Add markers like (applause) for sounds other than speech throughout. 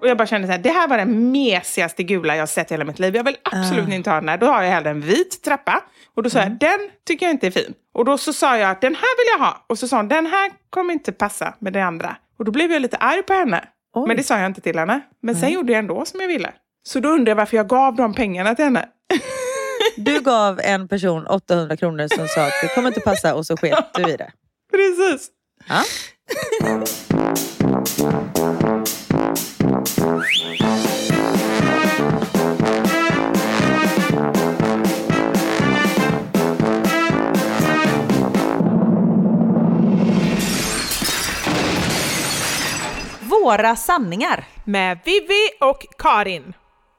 Och jag bara kände så här, det här var den mesigaste gula jag sett i hela mitt liv. Jag vill absolut Ah. inte ha den här. Då har jag hellre en vit trappa. Och då sa jag, den tycker jag inte är fin. Och då så sa jag att den här vill jag ha. Och så sa hon, den här kommer inte passa med det andra. Och då blev jag lite arg på henne. Oj. Men det sa jag inte till henne. Men sen gjorde jag ändå som jag ville. Så då undrar jag varför jag gav de pengarna till henne. (laughs) Du gav en person 800 kronor som sa att det kommer inte passa och så sket du i det. Precis. Ja. (laughs) Några sanningar. Med Vivi och Karin.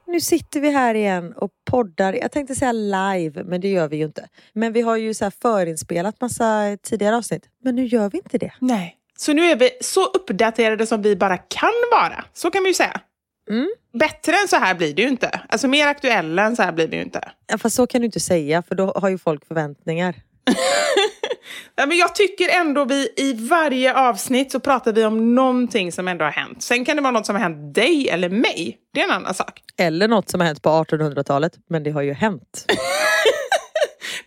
Nu sitter vi här igen och poddar. Jag tänkte säga live, men det gör vi ju inte. Men vi har ju så här förinspelat massa tidigare avsnitt. Men nu gör vi inte det. Nej. Så nu är vi så uppdaterade som vi bara kan vara. Så kan vi ju säga. Mm. Bättre än så här blir det ju inte. Alltså mer aktuella än så här blir det ju inte. Ja, fast så kan du inte säga, för då har ju folk förväntningar. (laughs) Ja, men jag tycker ändå vi i varje avsnitt så pratar vi om någonting som ändå har hänt. Sen kan det vara något som har hänt dig eller mig. Det är en annan sak. Eller något som har hänt på 1800-talet, men det har ju hänt. (laughs)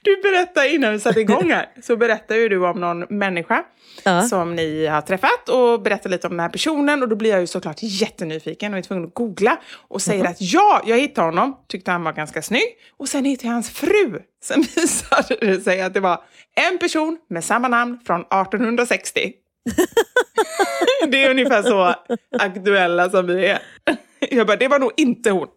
Du berättar innan vi satte igång här, (laughs) så berättar ju du om någon människa Ja. som ni har träffat och berättar lite om den här personen och då blir jag ju såklart jättenyfiken och är tvungen att googla och säger att ja, jag hittade honom, tyckte han var ganska snygg och sen hittade jag hans fru. Sen (laughs) visade det sig att det var en person med samma namn från 1860. (laughs) det är ungefär så aktuella som vi är. Jag bara, det var nog inte hon.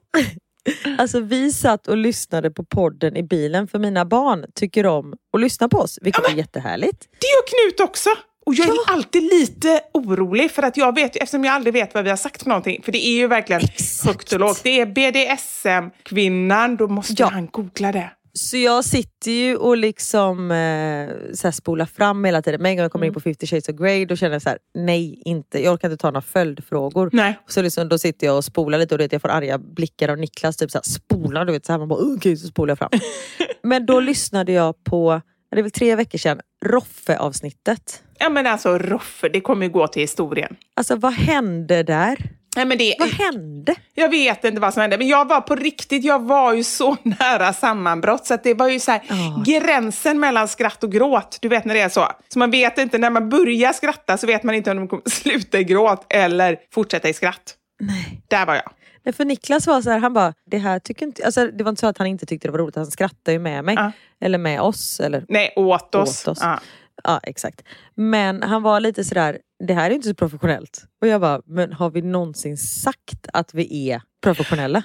(laughs) Alltså vi satt och lyssnade på podden i bilen för mina barn tycker om att lyssna på oss, vilket är jättehärligt. Det gör Knut också. Och jag är alltid lite orolig för att jag vet, eftersom jag aldrig vet vad vi har sagt för någonting. För det är ju verkligen Exakt. högt och lågt. Det är BDSM-kvinnan, då måste Ja. han googla det. Så jag sitter ju och liksom eh, så här spolar fram hela tiden. Men en gång jag kommer Mm. in på 50 shades of Grey då känner jag så här: nej inte. Jag orkar inte ta några följdfrågor. Nej. Så liksom, då sitter jag och spolar lite och vet, jag får arga blickar av Niklas. Typ så här, spolar du vet. Så här, man bara "Åh, okej så spolar jag fram. (laughs) Men då lyssnade jag på, det är väl tre veckor sedan, Roffe-avsnittet. Ja men alltså Roffe, det kommer ju gå till historien. Alltså vad hände där? Nej, men det, Vad hände? jag vet inte vad som hände, men jag var på riktigt, jag var ju så (laughs) nära sammanbrott så det var ju så här, Ja. gränsen mellan skratt och gråt. Du vet när det är så. Så man vet inte, när man börjar skratta så vet man inte om de kommer (laughs) sluta i gråt eller fortsätta i skratt. Nej. Där var jag. Nej, För Niklas var så här, han bara, det här tycker inte... Alltså, det var inte så att han inte tyckte det var roligt, han skrattade ju med mig. Ja. Eller med oss. Eller, Nej, åt oss. Åt oss. Ja. ja, exakt. Men han var lite sådär, det här är inte så professionellt. Och jag bara, men har vi någonsin sagt att vi är professionella?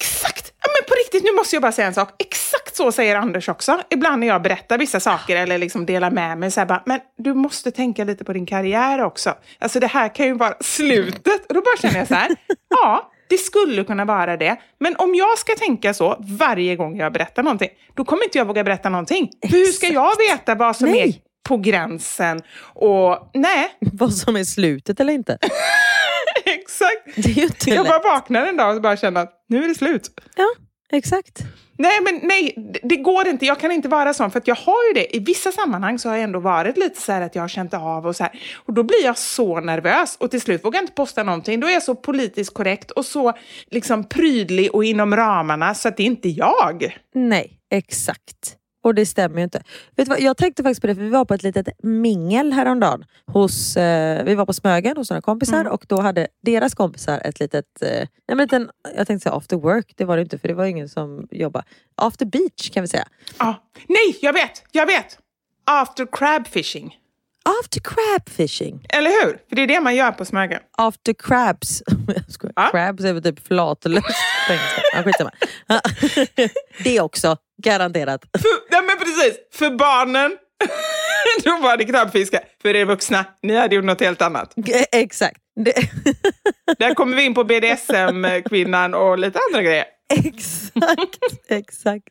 Exakt! Ja, men på riktigt, nu måste jag bara säga en sak. Exakt så säger Anders också. Ibland när jag berättar vissa saker eller liksom delar med mig. Så här bara, men du måste tänka lite på din karriär också. Alltså det här kan ju vara slutet. Och då bara känner jag så här, (laughs) ja, det skulle kunna vara det. Men om jag ska tänka så varje gång jag berättar någonting, då kommer inte jag våga berätta någonting. För hur ska jag veta vad som Nej. På gränsen? Och nej, (laughs) Vad som är slutet eller inte? (laughs) exakt. Det är ju inte Jag lätt. bara vaknar en dag och bara känner att nu är det slut. Ja, exakt. Nej, men nej, det- går inte. Jag kan inte vara sån. För att jag har ju det. I vissa sammanhang så har jag ändå varit lite så här att jag har känt av och så här. Och då blir jag så nervös. Och till slut vågar jag inte posta någonting. Då är jag så politiskt korrekt och så liksom prydlig och inom ramarna så att det är inte jag. Nej, exakt. Och det stämmer ju inte. Vet du vad, jag tänkte faktiskt på det, för vi var på ett litet mingel häromdagen. Hos, eh, vi var på Smögen hos några kompisar och då hade deras kompisar ett litet, eh, nej men liten, jag tänkte säga after work, det var det inte för det var ingen som jobbade. After beach kan vi säga. Ah. Nej, jag vet! Jag vet! After crab fishing. After crab fishing. Eller hur? För det är det man gör på Smögen. After crabs. (laughs) Ja. Crabs är väl typ flatlös på engelska. Ja, (laughs) det också, garanterat. För, ja, men precis. För barnen, (laughs) då var det krabbfiske. För er vuxna, ni hade gjort något helt annat. Exakt. Det, Där kommer vi in på BDSM-kvinnan och lite andra grejer. exakt, exakt.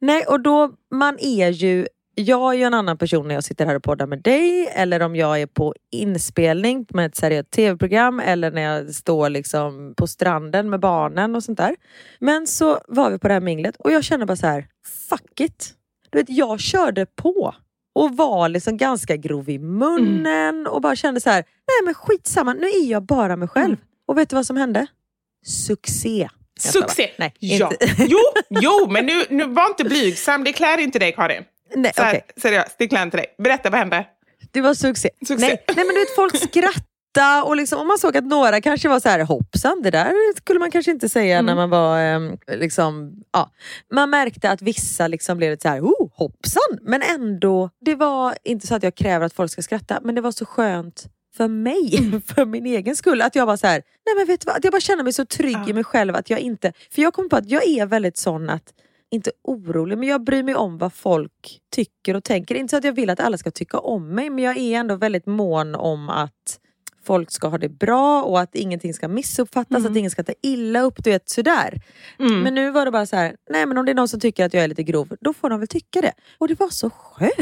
Nej, och då, man är ju, jag är ju en annan person när jag sitter här och poddar med dig eller om jag är på inspelning med ett seriöst tv-program eller när jag står liksom på stranden med barnen och sånt där. Men så var vi på det här minglet och jag kände bara så här, fuck it. Du vet, jag körde på och var liksom ganska grov i munnen och bara kände så här, nej men skitsamma, nu är jag bara mig själv. Och vet du vad som hände? Succé. Succé! Nej, ja. inte. Jo, jo, (laughs) men nu, nu var inte blygsam. Det klär inte dig, Karin. Nej, Så här, okej. Seriöst, det klär inte dig. Berätta, vad hände? Det var succé. Succé. Nej, nej men du vet folk skrattade och, liksom, och man såg att några kanske var så här hoppsan, det där skulle man kanske inte säga Mm. när man var ehm, liksom, ja. Man märkte att vissa liksom blev lite så här, oh, hoppsan! Men ändå, det var inte så att jag kräver att folk ska skratta, men det var så skönt för mig, Mm. (laughs) för min egen skull. Att jag var så här, nej men vet vad, jag bara känner mig så trygg Ja. i mig själv att jag inte, för jag kom på att jag är väldigt sån att inte orolig, men jag bryr mig om vad folk tycker och tänker. Inte så att jag vill att alla ska tycka om mig, men jag är ändå väldigt mån om att folk ska ha det bra och att ingenting ska missuppfattas, att ingen ska ta illa upp. Du vet sådär. Men nu var det bara så här, nej men om det är någon som tycker att jag är lite grov, då får de väl tycka det. Och det var så skönt.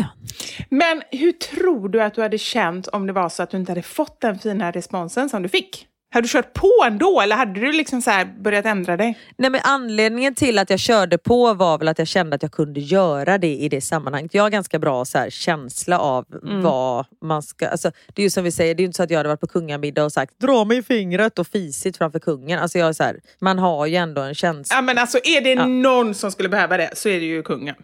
Men hur tror du att du hade känt om det var så att du inte hade fått den fina responsen som du fick? Hade du kört på ändå eller hade du liksom så börjat ändra dig? Nej, men anledningen till att jag körde på var väl att jag kände att jag kunde göra det i det sammanhanget. Jag har ganska bra så här, känsla av vad man ska... Alltså, det är ju som vi säger, det är ju inte så att jag hade varit på kungamiddag och sagt dra mig i fingret och fisit framför kungen. Alltså, jag är så här, man har ju ändå en känsla. Ja men alltså är det någon som skulle behöva det så är det ju kungen.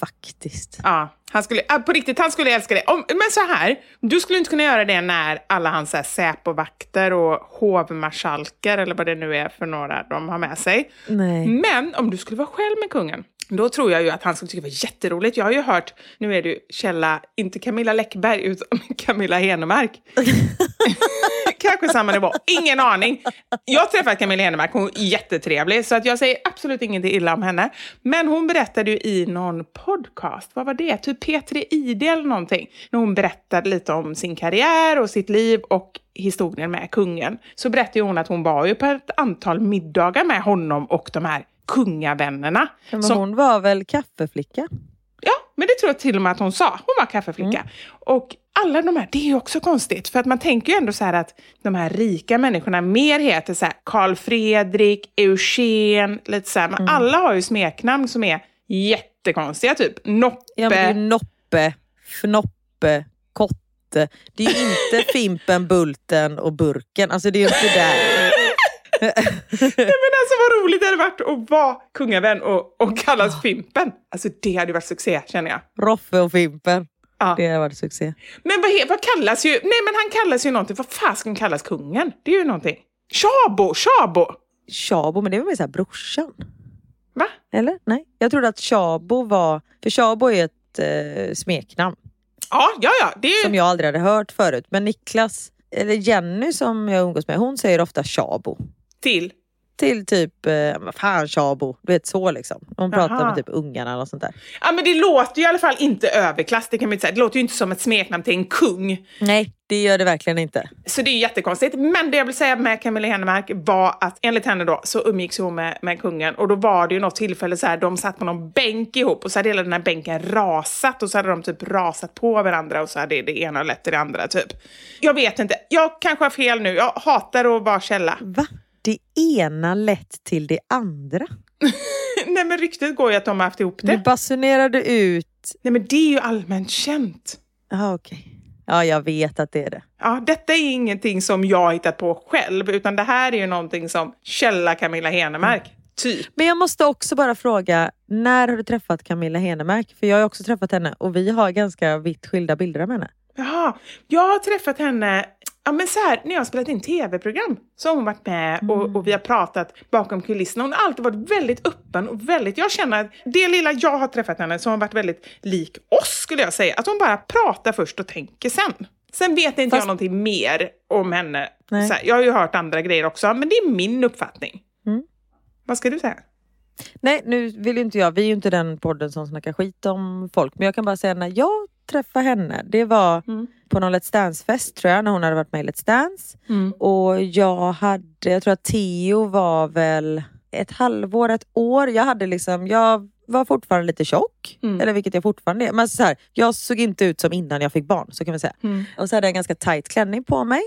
Faktiskt. Ja, han skulle, ah, på riktigt, han skulle älska det. Om, men så här, du skulle inte kunna göra det när alla hans Säpovakter och hovmarskalkar eller vad det nu är för några de har med sig. Nej. Men om du skulle vara själv med kungen, då tror jag ju att han skulle tycka det var jätteroligt. Jag har ju hört, nu är det ju källa, inte Camilla Läckberg utan (laughs) Camilla Henemark. (laughs) Kanske samma nivå, ingen aning. Jag har träffat Camilla Henemark, hon är jättetrevlig så att jag säger absolut ingenting illa om henne. Men hon berättade ju i någon podcast, vad var det? Typ P3 ID eller någonting. När hon berättade lite om sin karriär och sitt liv och historien med kungen. Så berättade hon att hon var ju på ett antal middagar med honom och de här kungavännerna. Men som- hon var väl kaffeflicka? Ja, men det tror jag till och med att hon sa. Hon var kaffeflicka. Och alla de här, det är ju också konstigt. För att man tänker ju ändå så här att de här rika människorna mer heter så här Karl Fredrik, Eugen, lite så här. Men alla har ju smeknamn som är jättekonstiga. Typ Noppe. Ja, men det är Noppe, Fnoppe, Kotte. Det är inte (laughs) Fimpen, Bulten och Burken. Alltså det är inte där. (laughs) Nej, men alltså vad roligt det hade varit att vara kungavän och, och kallas Fimpen. Alltså det hade varit succé känner jag. Roffe och Fimpen. Ja. Det har varit succé. Men vad, vad kallas ju, nej men han kallas ju någonting, vad fasken kallas kungen? Det är ju någonting. Tjabo, Tjabo! Tjabo, men det var mer såhär brorsan. Va? Eller? Nej. Jag trodde att Tjabo var... För Tjabo är ett eh, smeknamn Ja, ja, ja. Det som jag aldrig hade hört förut. Men Niklas, eller Jenny som jag umgås med, hon säger ofta Tjabo. till. Till typ, eh, vad fan Tjabo, du vet så liksom. Hon pratar med typ ungarna eller sånt där. Ja, men det låter ju i alla fall inte överklass, det kan man inte säga. Det låter ju inte som ett smeknamn till en kung. Nej, det gör det verkligen inte. Så det är jättekonstigt. Men det jag vill säga med Camilla Henemark var att enligt henne då så umgicks hon med, med kungen och då var det ju något tillfälle så här, de satt på någon bänk ihop och så hade hela den här bänken rasat och så hade de typ rasat på varandra och så hade det ena lett till det andra typ. Jag vet inte, jag kanske har fel nu. Jag hatar att vara källa. Va? Det ena lett till det andra. (laughs) Nej men ryktet går ju att de har haft ihop Du det. basunerade ut... Nej men det är ju allmänt känt. Ja, okej. Ja, jag vet att det är det. Ja, detta är ingenting som jag har hittat på själv, utan det här är ju någonting som källa Camilla Henemark. Typ. Men jag måste också bara fråga, när har du träffat Camilla Henemark? För jag har också träffat henne och vi har ganska vitt skilda bilder av henne. Jaha, jag har träffat henne Ja men så här, när jag har spelat in tv-program så har hon varit med och, och vi har pratat bakom kulisserna. Hon har alltid varit väldigt öppen och väldigt, jag känner att det lilla jag har träffat henne så har hon varit väldigt lik oss skulle jag säga. Att hon bara pratar först och tänker sen. Sen vet inte Fast- jag någonting mer om henne. Här, jag har ju hört andra grejer också, men det är min uppfattning. Mm. Vad ska du säga? Nej, nu vill inte jag, vi är ju inte den podden som snackar skit om folk, men jag kan bara säga när jag träffade henne, det var på någon Let's Dance-fest tror jag, när hon hade varit med i Let's Dance. Och jag hade, jag tror att Theo var väl ett halvår, ett år. Jag hade liksom, jag var fortfarande lite tjock, eller vilket jag fortfarande är. Men så här, jag såg inte ut som innan jag fick barn, så kan man säga. Och så hade jag en ganska tight klänning på mig.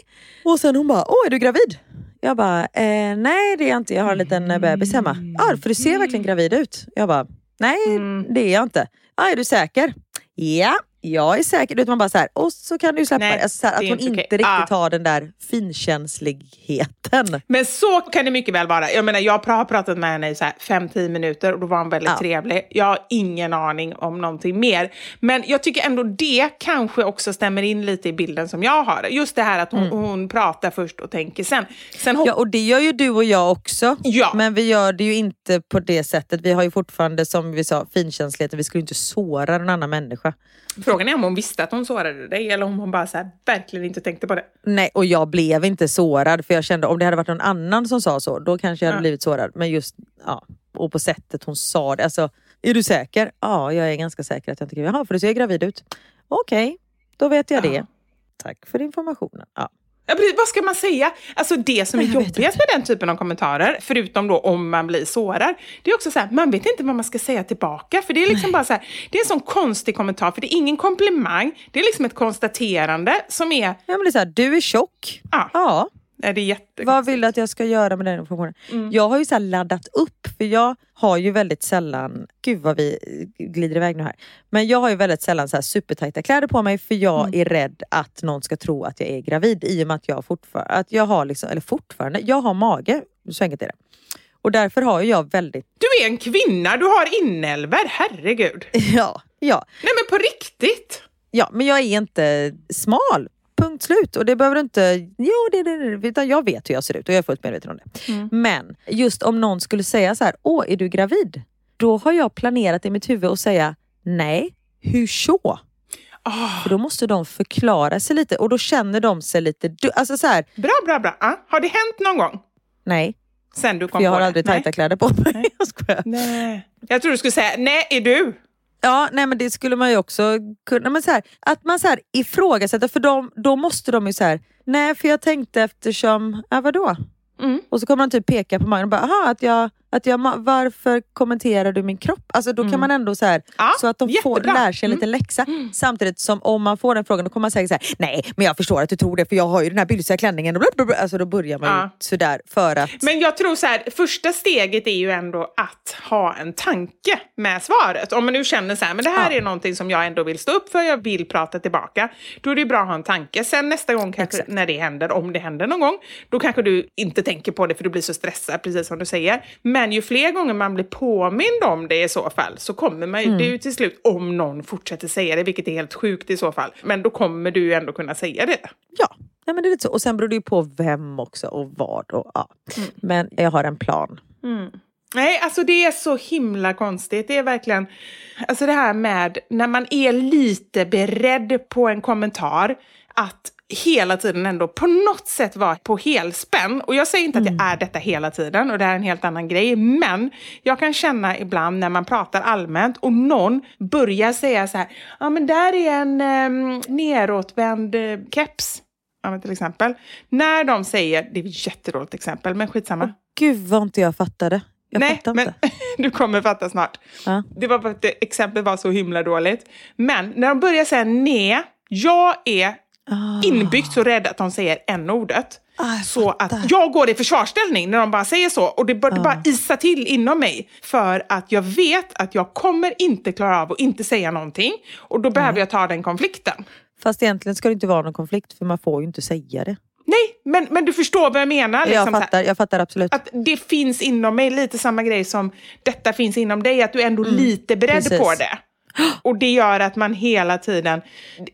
Och sen hon bara, åh är du gravid? Jag bara, eh, nej det är jag inte, jag har en liten eh, bebis hemma. Ja, för du ser verkligen gravid ut. Jag bara, nej det är jag inte. Ja, är du säker? Ja, jag är säker. Vet, man bara så här, och så kan du släppa Nej. Alltså, så här, att hon inte okej. riktigt Ah. har den där finkänsligheten. Men så kan det mycket väl vara. Jag menar, jag har pratat med henne i så här 5-10 minuter och då var hon väldigt Ja. trevlig. Jag har ingen aning om någonting mer. Men jag tycker ändå det kanske också stämmer in lite i bilden som jag har. Just det här att hon, hon pratar först och tänker sen. sen hop- Ja, och det gör ju du och jag också. Ja. Men vi gör det ju inte på det sättet. Vi har ju fortfarande, som vi sa, finkänsligheten. Vi skulle ju inte såra en annan människa. Frågan är om hon visste att hon sårade dig eller om hon bara så här, verkligen inte tänkte på det. Nej, och jag blev inte sårad. För jag kände om det hade varit någon annan som sa så, då kanske jag hade Ja. blivit sårad. Men just, ja, och på sättet hon sa det. Alltså, är du säker? Ja, jag är ganska säker att jag inte gravid. Jaha, för du ser gravid ut. Okej, då vet jag Ja. det. Tack för informationen. Ja. Ja. Vad ska man säga? Alltså det som är jobbigast med den typen av kommentarer, förutom då om man blir sårad, det är också så här, man vet inte vad man ska säga tillbaka. För det är liksom bara så här, det är en sån konstig kommentar, för det är ingen komplimang, det är liksom ett konstaterande som är, Ja, men det är så här, du är tjock. Ja. ja. Är det är jätte... Vad vill du att jag ska göra med den informationen? Mm. Jag har ju så laddat upp, för jag har ju väldigt sällan, gud vad vi glider iväg nu här. Men jag har ju väldigt sällan så här supertajta kläder på mig för jag Mm. är rädd att någon ska tro att jag är gravid i och med att jag fortfarande, att jag har liksom, eller fortfarande, jag har mage. Så enkelt är det. Och därför har jag väldigt, Du är en kvinna, du har inälvor, herregud. (laughs) ja, ja, Nej men på riktigt. ja, men jag är inte smal. Punkt slut. Och det behöver du inte... Jo, det, det, det, utan jag vet hur jag ser ut och jag är fullt medveten om det. Mm. Men just om någon skulle säga så här, åh, är du gravid? Då har jag planerat i mitt huvud att säga, nej, hur så? Ah, För då måste de förklara sig lite och då känner de sig lite... Du, alltså så här, bra, bra, bra. Ah, har det hänt någon gång? nej, Sen du kom för jag har det? aldrig Nej. tajta kläder på mig. (laughs) Jag skojar. Nej. Jag tror du skulle säga, nej, är du? Ja, nej men det skulle man ju också kunna... Men så här, att man så här ifrågasätter, för de, då måste de ju så här, nej för jag tänkte eftersom, ja vadå? Mm. Och så kommer man typ peka på magen och bara, aha, att jag, att jag, varför kommenterar du min kropp? Alltså då kan man ändå så här, Mm. Ja, så att de får, jättebra. Mm. lär sig en liten läxa. Samtidigt som om man får den frågan, då kommer man säga så här, nej men jag förstår att du tror det för jag har ju den här bylsiga klänningen. Alltså då börjar man Ja. ju sådär för att... Men jag tror så här, första steget är ju ändå att ha en tanke med svaret. Om man nu känner så här, men det här Ja. är någonting som jag ändå vill stå upp för, jag vill prata tillbaka. Då är det bra att ha en tanke. Sen nästa gång kanske, Exakt. när det händer, om det händer någon gång, då kanske du inte tänker på det för du blir så stressad, precis som du säger. Men ju fler gånger man blir påmind om det i så fall, så kommer man ju, Mm. det ju till slut, om någon fortsätter säga det, vilket är helt sjukt i så fall, men då kommer du ju ändå kunna säga det. Ja, nej, men det är lite så. Och sen beror det ju på vem också och vad. Och, ja. Mm. Men jag har en plan. Nej, alltså det är så himla konstigt. Det är verkligen, alltså det här med när man är lite beredd på en kommentar, att hela tiden ändå på något sätt vara på helspänn. Och jag säger inte att jag är detta hela tiden och det är en helt annan grej, men jag kan känna ibland när man pratar allmänt och någon börjar säga så här, ja men där är en um, neråtvänd eh, keps. Ja, till exempel. När de säger, det är ett jättedåligt exempel, men skitsamma. Gud vad inte jag fattade. Jag Nej, men (laughs) du kommer fatta snart. Ja. Det var för att exemplet var så himla dåligt. Men när de börjar säga nej, jag är inbyggt så rädd att de säger n-ordet. Ah, jag så fattar. att jag går i försvarsställning när de bara säger så. Och det, bör, det bara isa till inom mig. För att jag vet att jag kommer inte klara av att inte säga någonting. Och då behöver jag ta den konflikten. Fast egentligen ska det inte vara någon konflikt för man får ju inte säga det. Nej, men, men du förstår vad jag menar. jag, liksom här. fattar, jag fattar absolut. att det finns inom mig, lite samma grej som detta finns inom dig, att du är ändå lite beredd precis. på det. Och det gör att man hela tiden,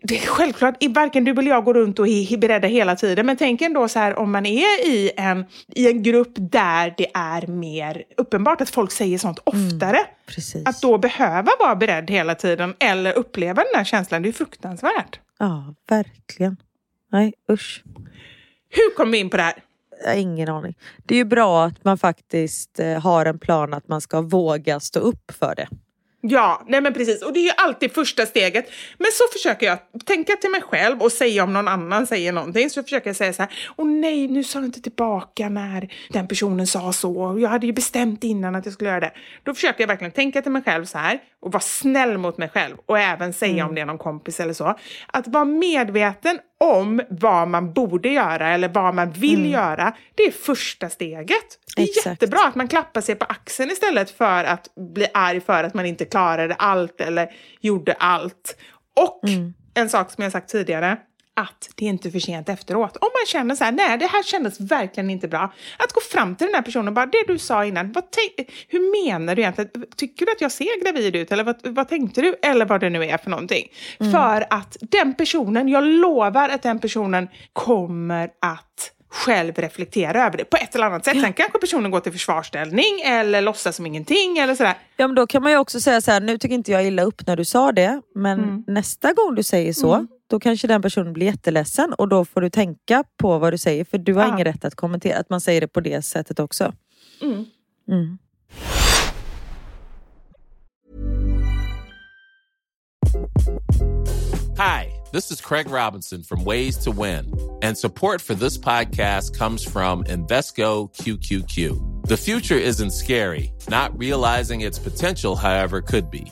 det är självklart, varken du eller jag går runt och är beredda hela tiden, men tänk ändå så här om man är i en, i en grupp där det är mer uppenbart att folk säger sånt oftare, Precis. att då behöva vara beredd hela tiden eller uppleva den här känslan, det är fruktansvärt. Ja, verkligen. Nej, usch. Hur kom vi in på det här? Ingen aning. Det är ju bra att man faktiskt eh, har en plan att man ska våga stå upp för det. Ja, nej men precis. Och det är ju alltid första steget. Men så försöker jag tänka till mig själv och säga om någon annan säger någonting. Så försöker jag säga så här, åh nej, nu sa jag inte tillbaka när den personen sa så. Jag hade ju bestämt innan att jag skulle göra det. Då försöker jag verkligen tänka till mig själv så här och vara snäll mot mig själv och även säga om det är någon kompis eller så. Att vara medveten om vad man borde göra eller vad man vill göra, det är första steget. Det är Exakt. jättebra att man klappar sig på axeln istället för att bli arg för att man inte klarade allt eller gjorde allt. Och en sak som jag sagt tidigare, att det är inte för sent efteråt. Om man känner så här, nej det här kändes verkligen inte bra. Att gå fram till den här personen och bara, det du sa innan, vad hur menar du egentligen? Tycker du att jag ser gravid ut? Eller vad, vad tänkte du? Eller vad det nu är för någonting. För att den personen, jag lovar att den personen kommer att själv reflektera över det på ett eller annat sätt. Sen kanske personen går till försvarsställning eller låtsas som ingenting eller sådär. Ja, men då kan man ju också säga så här, nu tycker inte jag illa upp när du sa det, men Mm. nästa gång du säger så, då kanske den personen blir jätteledsen och då får du tänka på vad du säger, för du har Ja. ingen rätt att kommentera, att man säger det på det sättet också. Mm. Mm. Hi, This is Craig Robinson from Ways to Win, and support for this podcast comes from Invesco QQQ. The future isn't scary, not realizing its potential, however, could be.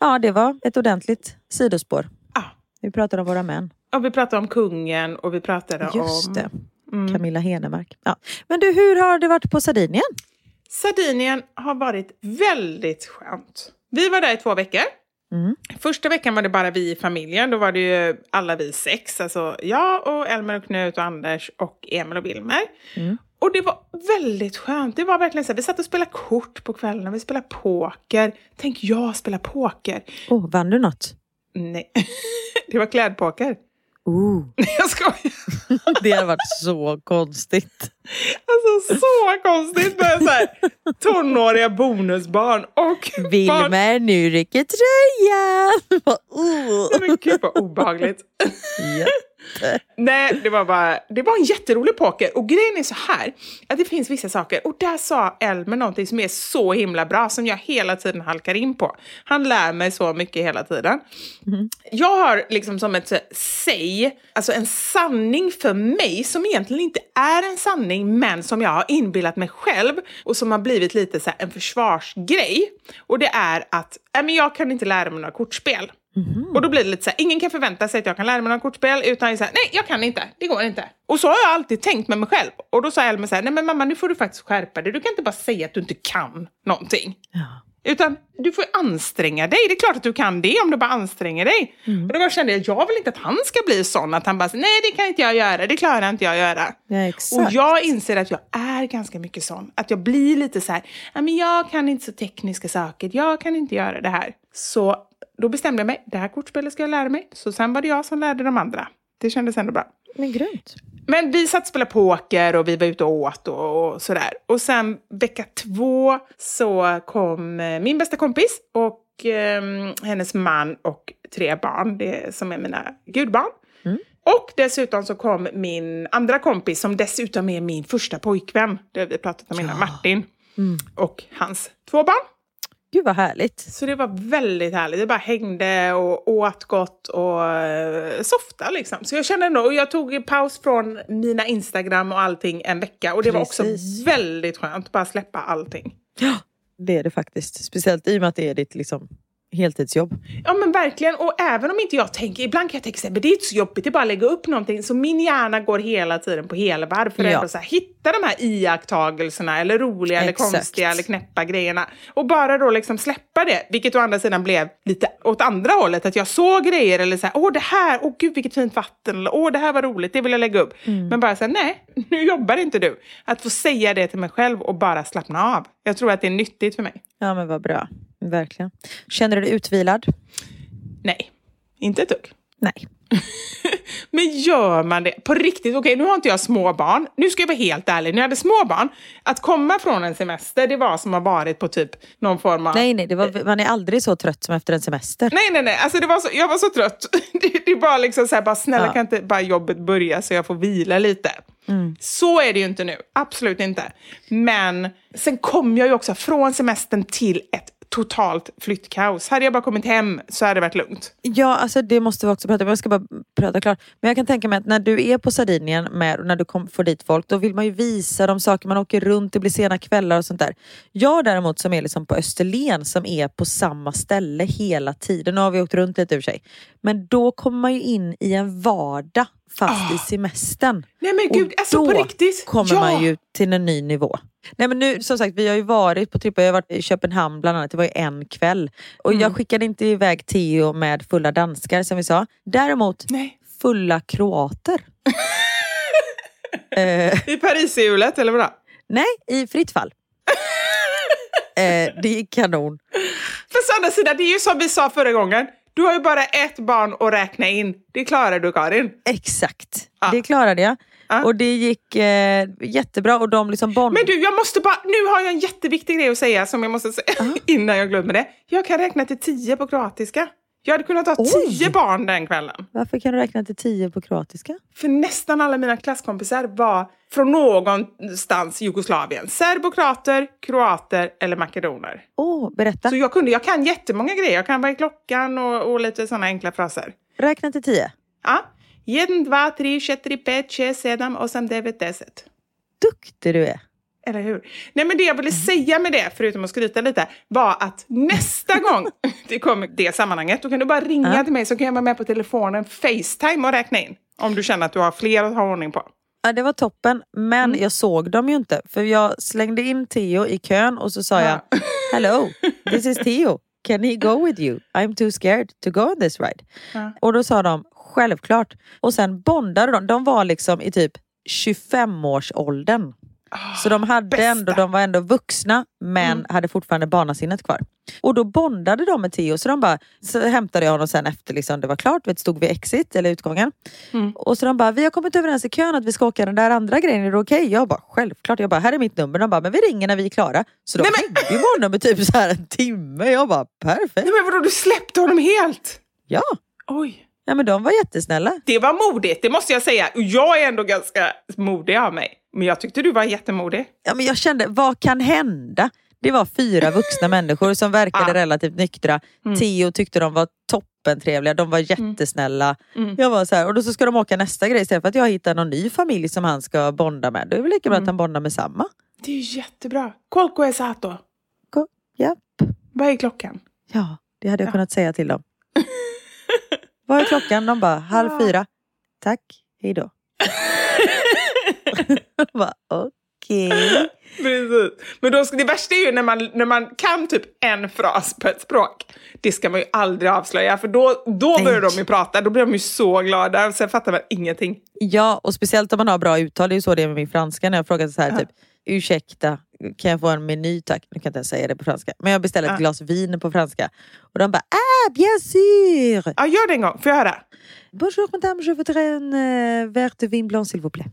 Ja, det var ett ordentligt sidospår. Ah. Vi pratade om våra män. Och vi pratade om kungen och vi pratade Just om... det. Camilla Henemark. Ja. Men du, hur har det varit på Sardinien? Sardinien har varit väldigt skönt. Vi var där i två veckor. Mm. Första veckan var det bara vi i familjen. Då var det ju alla vi sex. Alltså jag och Elmer och Knut och Anders och Emil och Wilmer. Mm. Och det var väldigt skönt. Det var verkligen så här, vi satt och spelade kort på kvällen. Vi spelade poker. Tänk jag spela poker. Oh, vann du något? Nej, (laughs) det var klädpoker. Ooh. (laughs) Jag skojar. (laughs) Det har varit så konstigt. Alltså så konstigt med så här, tonåriga bonusbarn och. Wilmer, nu rycker tröjan! oh. Men gud vad obehagligt. Jätte. Nej, det var bara, det var en jätterolig poker. Och grejen är så här, att det finns vissa saker. Och där sa Elmer någonting som är så himla bra, som jag hela tiden halkar in på. Han lär mig så mycket hela tiden. Jag har liksom som ett säg, alltså en sanning för mig, som egentligen inte är en sanning, men som jag har inbillat mig själv och som har blivit lite så en försvarsgrej. Och det är att, äh, men jag kan inte lära mig några kortspel. Och då blir det lite så här, ingen kan förvänta sig att jag kan lära mig några kortspel, utan jag säger nej, jag kan inte, det går inte. Och så har jag alltid tänkt med mig själv. Och då sa Elmer så här, nej men mamma, nu får du faktiskt skärpa dig. Du kan inte bara säga att du inte kan någonting. Ja. Utan du får anstränga dig. Det är klart att du kan det om du bara anstränger dig. Och då kände jag, jag vill inte att han ska bli sån att han bara, nej det kan inte jag göra, det klarar inte jag att göra. Ja, Och jag inser att jag är ganska mycket sån. Att jag blir lite så här, "Ja, men jag kan inte så tekniska saker, jag kan inte göra det här. Så då bestämde jag mig, det här kortspelet ska jag lära mig. Så sen var det jag som lärde de andra. Det kändes ändå bra. Men grymt. Men vi satt och spelade poker och vi var ute och åt och, och sådär. Och sen vecka två så kom eh, min bästa kompis och eh, hennes man och tre barn, det som är mina gudbarn. Och dessutom så kom min andra kompis som dessutom är min första pojkvän. Det har vi pratat om innan, Martin. Och hans två barn. Gud vad härligt. Så det var väldigt härligt. Vi bara hängde och åt gott och uh, softa liksom. Så jag kände ändå, och jag tog paus från mina Instagram och allting en vecka. Och det var också Precis. väldigt skönt att bara släppa allting. Det är det faktiskt. Speciellt i och med att det är ditt liksom, heltidsjobb. Ja men verkligen, och även om inte jag tänker, ibland kan jag tänka men det är inte så jobbigt, det är bara att lägga upp någonting. Så min hjärna går hela tiden på helvarv för att Ja. ändå så här, hitta de här iakttagelserna eller roliga eller Exakt. konstiga eller knäppa grejerna. Och bara då liksom släppa det, vilket å andra sidan blev lite åt andra hållet. Att jag såg grejer eller så här, åh det här, åh gud vilket fint vatten, eller åh det här var roligt, det vill jag lägga upp. Men bara så här, nej, nu jobbar inte du. Att få säga det till mig själv och bara slappna av. Jag tror att det är nyttigt för mig. Ja men vad bra. Verkligen. Känner du dig utvilad? Nej, inte ett dugg. Nej. (laughs) Men gör man det på riktigt? Okej, nu har inte jag små barn. Nu ska jag vara helt ärlig. När jag hade små barn, att komma från en semester, det var som att ha varit på typ någon form av... Nej, nej, det var, man är aldrig så trött som efter en semester. Nej, nej, nej. Alltså, det var så, jag var så trött. (laughs) Det, det var liksom så här, bara snälla Ja. kan inte bara jobbet börja så jag får vila lite. Så är det ju inte nu. Absolut inte. Men sen kom jag ju också från semestern till ett totalt flyttkaos. Hade jag bara kommit hem så hade det varit lugnt. Ja, alltså det måste vi också prata om. Jag ska bara prata klart. Men jag kan tänka mig att när du är på Sardinien med, och när du kom, får dit folk, då vill man ju visa dem saker. Man åker runt, det blir sena kvällar och sånt där. Jag däremot som är liksom på Österlen, som är på samma ställe hela tiden. Nu har vi åkt runt lite i och för sig. Men då kommer man ju in i en vardag fast i semestern. Nej men gud, Och alltså då på riktigt. kommer ja. man ju till en ny nivå. Nej men nu som sagt, vi har ju varit på trippar. Jag har varit i Köpenhamn bland annat. Det var ju en kväll. Och jag skickade inte iväg Theo med fulla danskar som vi sa. Däremot Nej. fulla kroater. (laughs) eh, I Paris-hjulet eller vadå? nej, i fritt fall. (laughs) eh, det är kanon. Fast å andra sidan, det är ju som vi sa förra gången. Du har ju bara ett barn att räkna in. Det klarar du Karin. Exakt, Ja. det klarade jag. Ja. Och det gick eh, jättebra och de liksom bond... Men du, jag måste bara, nu har jag en jätteviktig grej att säga som jag måste säga (laughs) innan jag glömmer det. Jag kan räkna till tio på kroatiska. Jag hade kunnat ha Oj. tio barn den kvällen. Varför kan du räkna till tio på kroatiska? För nästan alla mina klasskompisar var från någonstans i Jugoslavien. Serbokrater, kroater eller makedoner. Åh, berätta. Så jag, kunde, jag kan jättemånga grejer. Jag kan är klockan och, och lite sådana enkla fraser. Räkna till tio. Ja. Jeden, dva, tri, četiri, pet, šest, sedam, osam, devet, deset. Duktig du är. Eller hur? Nej, men det jag ville säga med det, förutom att skryta lite, var att nästa (laughs) gång det kommer det sammanhanget, då kan du bara ringa Ja. till mig så kan jag vara med på telefonen, Facetime och räkna in. Om du känner att du har fler att ha ordning på. Ja, det var toppen, men Mm. jag såg dem ju inte. För jag slängde in Theo i kön och så sa jag (laughs) Hello, this is Theo. Can he go with you? I'm too scared to go on this ride. Ja. Och då sa de självklart. Och sen bondade de. De var liksom i typ 25-årsåldern. Så de hade bästa. ändå, de var ändå vuxna men hade fortfarande barnasinnet kvar. Och då bondade de med Theo så de bara, så hämtade jag honom sen efter liksom det var klart, vet, stod vid exit eller utgången. Och så de bara, vi har kommit överens i kön att vi ska åka den där andra grejen, är det okej? Jag bara, självklart. Jag bara, här är mitt nummer. De bara, men vi ringer när vi är klara. Så de hängde ju med honom i typ så här en timme. Jag bara, perfekt. Nej, men vadå, du släppte honom helt? Ja, Oj. ja men de var jättesnälla. Det var modigt, det måste jag säga. Jag är ändå ganska modig av mig. Men jag tyckte du var jättemodig. Ja, men jag kände, vad kan hända? Det var fyra vuxna (laughs) människor som verkade Ah. relativt nyktra. Theo tyckte de var toppentrevliga, de var jättesnälla. Jag var så här, och då så ska de åka nästa grej istället för att jag hittar någon ny familj som han ska bonda med. Då är det väl lika bra att han bondar med samma. Det är ju jättebra. Colco è sato. Go- Ja, Vad är klockan? ja, det hade jag kunnat säga till dem. Vad är klockan? De bara, halv fyra. Tack, hej då. Jag (laughs) (laughs) bara, Okej. Precis. Men då, det värsta är ju när man, när man kan typ en fras på ett språk. Det ska man ju aldrig avslöja för då, då börjar de ju prata. Då blir de ju så glada. Sen fattar man ingenting. Ja, och speciellt om man har bra uttal. Det är ju så det är med min franska när jag frågar så här typ Ursäkta, kan jag få en meny tack? Nu kan jag inte ens säga det på franska. Men jag beställer ett Ja. glas vin på franska. Och de bara ah, bien sûr! Ja, gör det en gång. Får jag höra? Bonjour madame, je voudrais un uh, verre de vin blanc s'il vous plaît.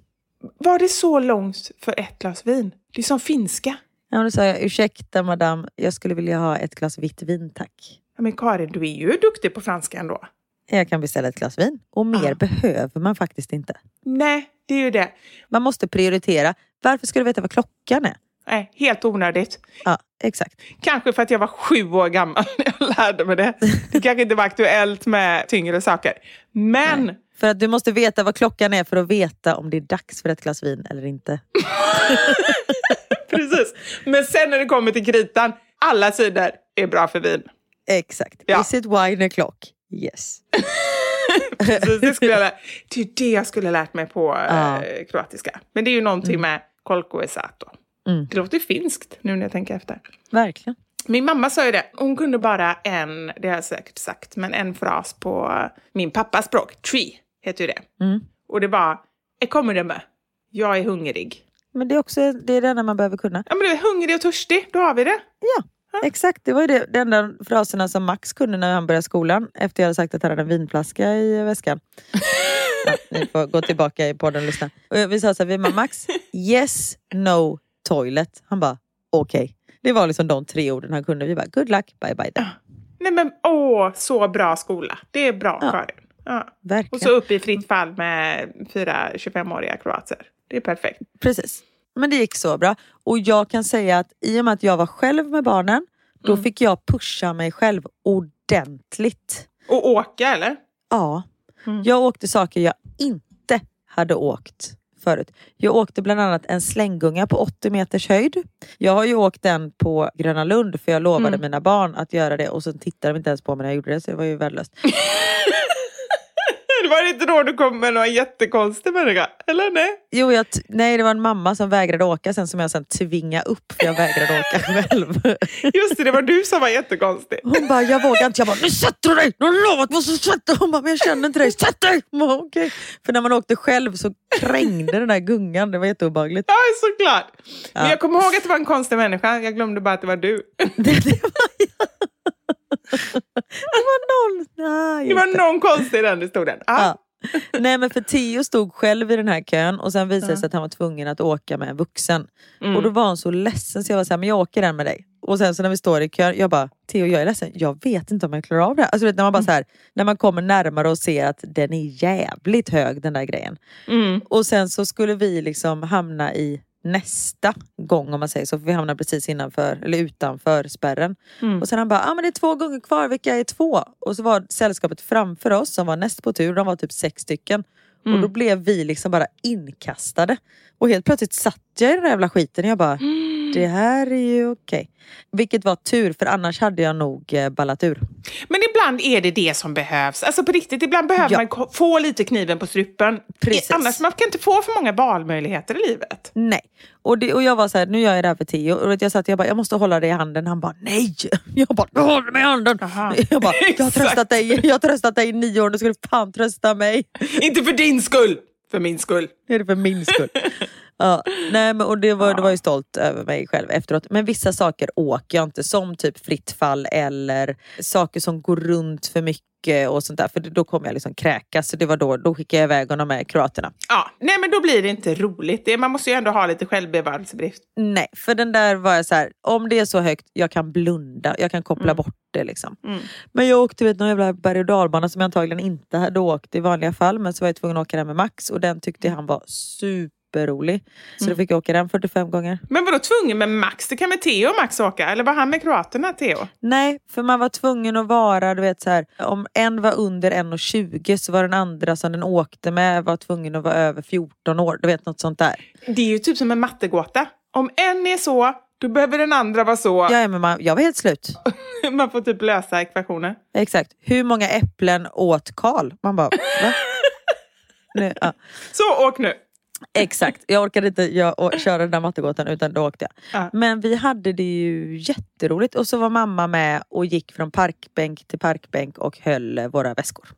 Var det så långt för ett glas vin? Det är som finska. Ja, då sa jag ursäkta madame, jag skulle vilja ha ett glas vitt vin tack. Ja, men Karin, du är ju duktig på franska ändå. Jag kan beställa ett glas vin. Och mer Ah. behöver man faktiskt inte. Nej, det är ju det. Man måste prioritera. Varför ska du veta vad klockan är? Nej, helt onödigt. Ja, exakt. Kanske för att jag var sju år gammal när jag lärde mig det. Det kanske inte var aktuellt med tyngre saker. Men För att du måste veta vad klockan är för att veta om det är dags för ett glas vin eller inte. (laughs) Precis. Men sen när det kommer till kritan, alla sidor är bra för vin. Exakt. Ja. Is it wine o'clock? Yes. (laughs) Precis, det, skulle jag lä- det är det jag skulle ha lärt mig på Ja. eh, kroatiska. Men det är ju någonting med kolko esato. Mm. Det låter finskt nu när jag tänker efter. Verkligen. Min mamma sa ju det, hon kunde bara en, det har jag säkert sagt, men en fras på min pappas språk. Tree heter ju det. Mm. Och det var, jag kommer det med. Jag är hungrig. Men det är också det, är det enda man behöver kunna. Ja men du är hungrig och törstig, då har vi det. Ja, exakt. Det var ju det, de enda fraserna som Max kunde när han började skolan. Efter jag hade sagt att han hade en vinflaska i väskan. (laughs) ja, ni får gå tillbaka i podden och lyssna. Och vi sa så här, vi bara, Max, yes, no, toilet. Han bara, okej. Det var liksom de tre orden han kunde. Vi bara, good luck, bye bye. Then. Nej men åh, så bra skola. Det är bra Ja. Karin. Ja. Verkligen. Och så upp i fritt fall med fyra 25-åriga kroater. Det är perfekt. Precis. Men det gick så bra. Och jag kan säga att i och med att jag var själv med barnen, Då fick jag pusha mig själv ordentligt. Och åka eller? Ja. Jag åkte saker jag inte hade åkt förut. Jag åkte bland annat en slänggunga på 80 meters höjd. Jag har ju åkt den på Gröna Lund för jag lovade mina barn att göra det och så tittade de inte ens på mig när jag gjorde det så det var ju värdelöst. (laughs) Det var inte då du kom med någon jättekonstig människa? Eller nej? Jo, jag nej det var en mamma som vägrade åka sen som jag sen tvingade upp för jag vägrade åka (laughs) själv. Just det, det var du som var jättekonstig. Hon bara, jag vågar inte. Jag bara, nu sätter du dig! Du har lovat mig så sätt dig! Hon bara, men jag känner inte dig. Sätt dig! Jag Bara, okay. För när man åkte själv så krängde den där gungan. Det var jätteobehagligt. Ja, såklart. Men Ja. jag kommer ihåg att det var en konstig människa. Jag glömde bara att det var du. Det, (laughs) det var (laughs) Det var någon... Nej, Det var någon konstig i den historien. Ja. Ja. Nej men för Theo stod själv i den här kön och sen visade det sig att han var tvungen att åka med en vuxen. Mm. Och då var han så ledsen så jag var såhär, men jag åker den med dig. Och sen så när vi står i kön, jag bara, Theo jag är ledsen, jag vet inte om jag klarar av det här. Alltså, vet, när, man bara så här, när man kommer närmare och ser att den är jävligt hög den där grejen. Mm. Och sen så skulle vi liksom hamna i nästa gång om man säger så, för vi hamnade precis innanför, eller utanför spärren. Mm. Och sen han bara, ah, men det är två gånger kvar, vilka är två? Och så var sällskapet framför oss som var näst på tur, de var typ sex stycken. Och Mm. då blev vi liksom bara inkastade. Och helt plötsligt satt jag i den där jävla skiten och jag bara, (gasps) (gasps) Mm. Det här är ju okej. Vilket var tur, för annars hade jag nog eh, ballat ur. Men ibland är det det som behövs. Alltså på riktigt, ibland behöver Ja. man få lite kniven på strupen. Precis. Annars man kan inte få för många valmöjligheter i livet. Nej. Och, det, och jag var så här, nu gör jag det här för Theo. Och jag satt jag bara, jag måste hålla dig i handen. Han bara, nej! (laughs) Jag bara, du håller mig i handen! Aha. (laughs) Jag bara, jag har, tröstat dig, jag har tröstat dig i nio år, nu ska du fan trösta mig. inte för din skull, för min skull. Det är det för min skull. (laughs) Ja, (laughs) nej, men, och det var, det var ju stolt över mig själv efteråt. Men vissa saker åker jag inte, som typ fritt fall eller saker som går runt för mycket och sånt där. För då kommer jag liksom kräkas. Så det var då, då skickade jag iväg honom med kroaterna. Ja, nej men då blir det inte roligt. Det, man måste ju ändå ha lite självbevarelsedrift. Nej, för den där var jag så här, om det är så högt, jag kan blunda, jag kan koppla bort det liksom. Mm. Men jag åkte vet, någon jävla berg och dalbana som jag antagligen inte hade åkt i vanliga fall. Men så var jag tvungen att åka den med Max och den tyckte han var superrolig. Så då fick jag åka den 45 gånger. Men vadå tvungen med Max? Det kan med Theo och Max åka? Eller var han med kroaterna, Theo? Nej, för man var tvungen att vara, du vet så här, om en var under 1,20 så var den andra som den åkte med var tvungen att vara över 14 år. Du vet något sånt där. Det är ju typ som en mattegåta. Om en är så, då behöver den andra vara så. Ja, men man, jag var helt slut. (laughs) Man får typ lösa ekvationer. Exakt. Hur många äpplen åt Karl? Man bara, va? (laughs) Nu, ja. Så, åk nu! (laughs) Exakt, jag orkade inte jag, köra den där mattegåtan utan då åkte jag. Ja. Men vi hade det ju jätteroligt och så var mamma med och gick från parkbänk till parkbänk och höll våra väskor.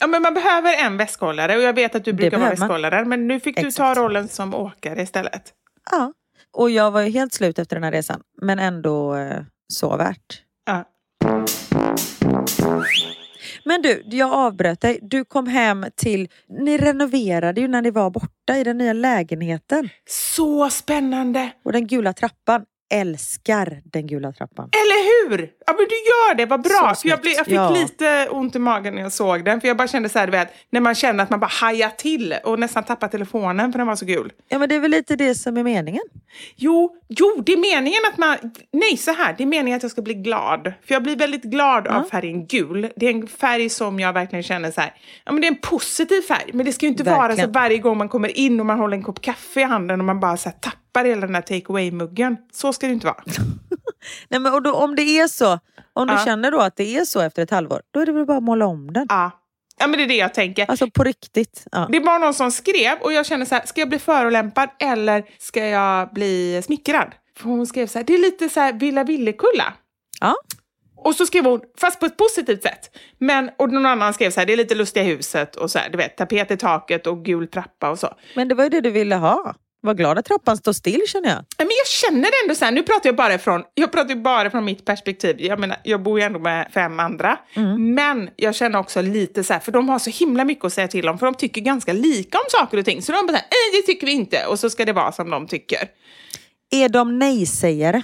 Ja, men man behöver en väskhållare och jag vet att du brukar vara man. väskhållare. Men nu fick du ta Exakt. rollen som åkare istället. Ja. Och jag var ju helt slut efter den här resan men ändå eh, så värt. Ja. Men du, jag avbröt dig. Du kom hem till, ni renoverade ju när ni var borta i den nya lägenheten. Så spännande! Och den gula trappan, älskar den gula trappan. Eller hur? Ja, men du gör det, vad bra. För jag, blev, jag fick Ja. lite ont i magen när jag såg den. För jag bara kände så här, vet, när man känner att man bara hajar till och nästan tappar telefonen för den var så gul. Ja men det är väl lite det som är meningen. Jo, jo, det är meningen att man... Nej, så här. Det är meningen att jag ska bli glad. För jag blir väldigt glad av färgen gul. Det är en färg som jag verkligen känner så här... Ja, men det är en positiv färg. Men det ska ju inte vara så Verkligen. varje gång man kommer in och man håller en kopp kaffe i handen och man bara så här, tappar hela den där take away-muggen. Så ska det inte vara. (laughs) Nej, men och då, om det är så, om du Ja. känner då att det är så efter ett halvår, då är det väl bara att måla om den. Ja. ja, men det är det jag tänker. Alltså på riktigt. Ja. Det var någon som skrev och jag kände så här, ska jag bli förolämpad eller ska jag bli smickrad? För hon skrev så här, det är lite så här Villa Villekulla. Ja. Och så skrev hon, fast på ett positivt sätt. Men, och någon annan skrev så här, det är lite lustiga huset och så här, du vet, tapet i taket och gul trappa och så. Men det var ju det du ville ha. Var glad att trappan står still känner jag. Men jag känner ändå så här, nu pratar jag bara från, jag pratar bara från mitt perspektiv. Jag menar, jag bor ju ändå med fem andra. Men jag känner också lite så här, för de har så himla mycket att säga till om, för de tycker ganska lika om saker och ting. Så de bara så här, nej det tycker vi inte, och så ska det vara som de tycker. Är de nej-sägare?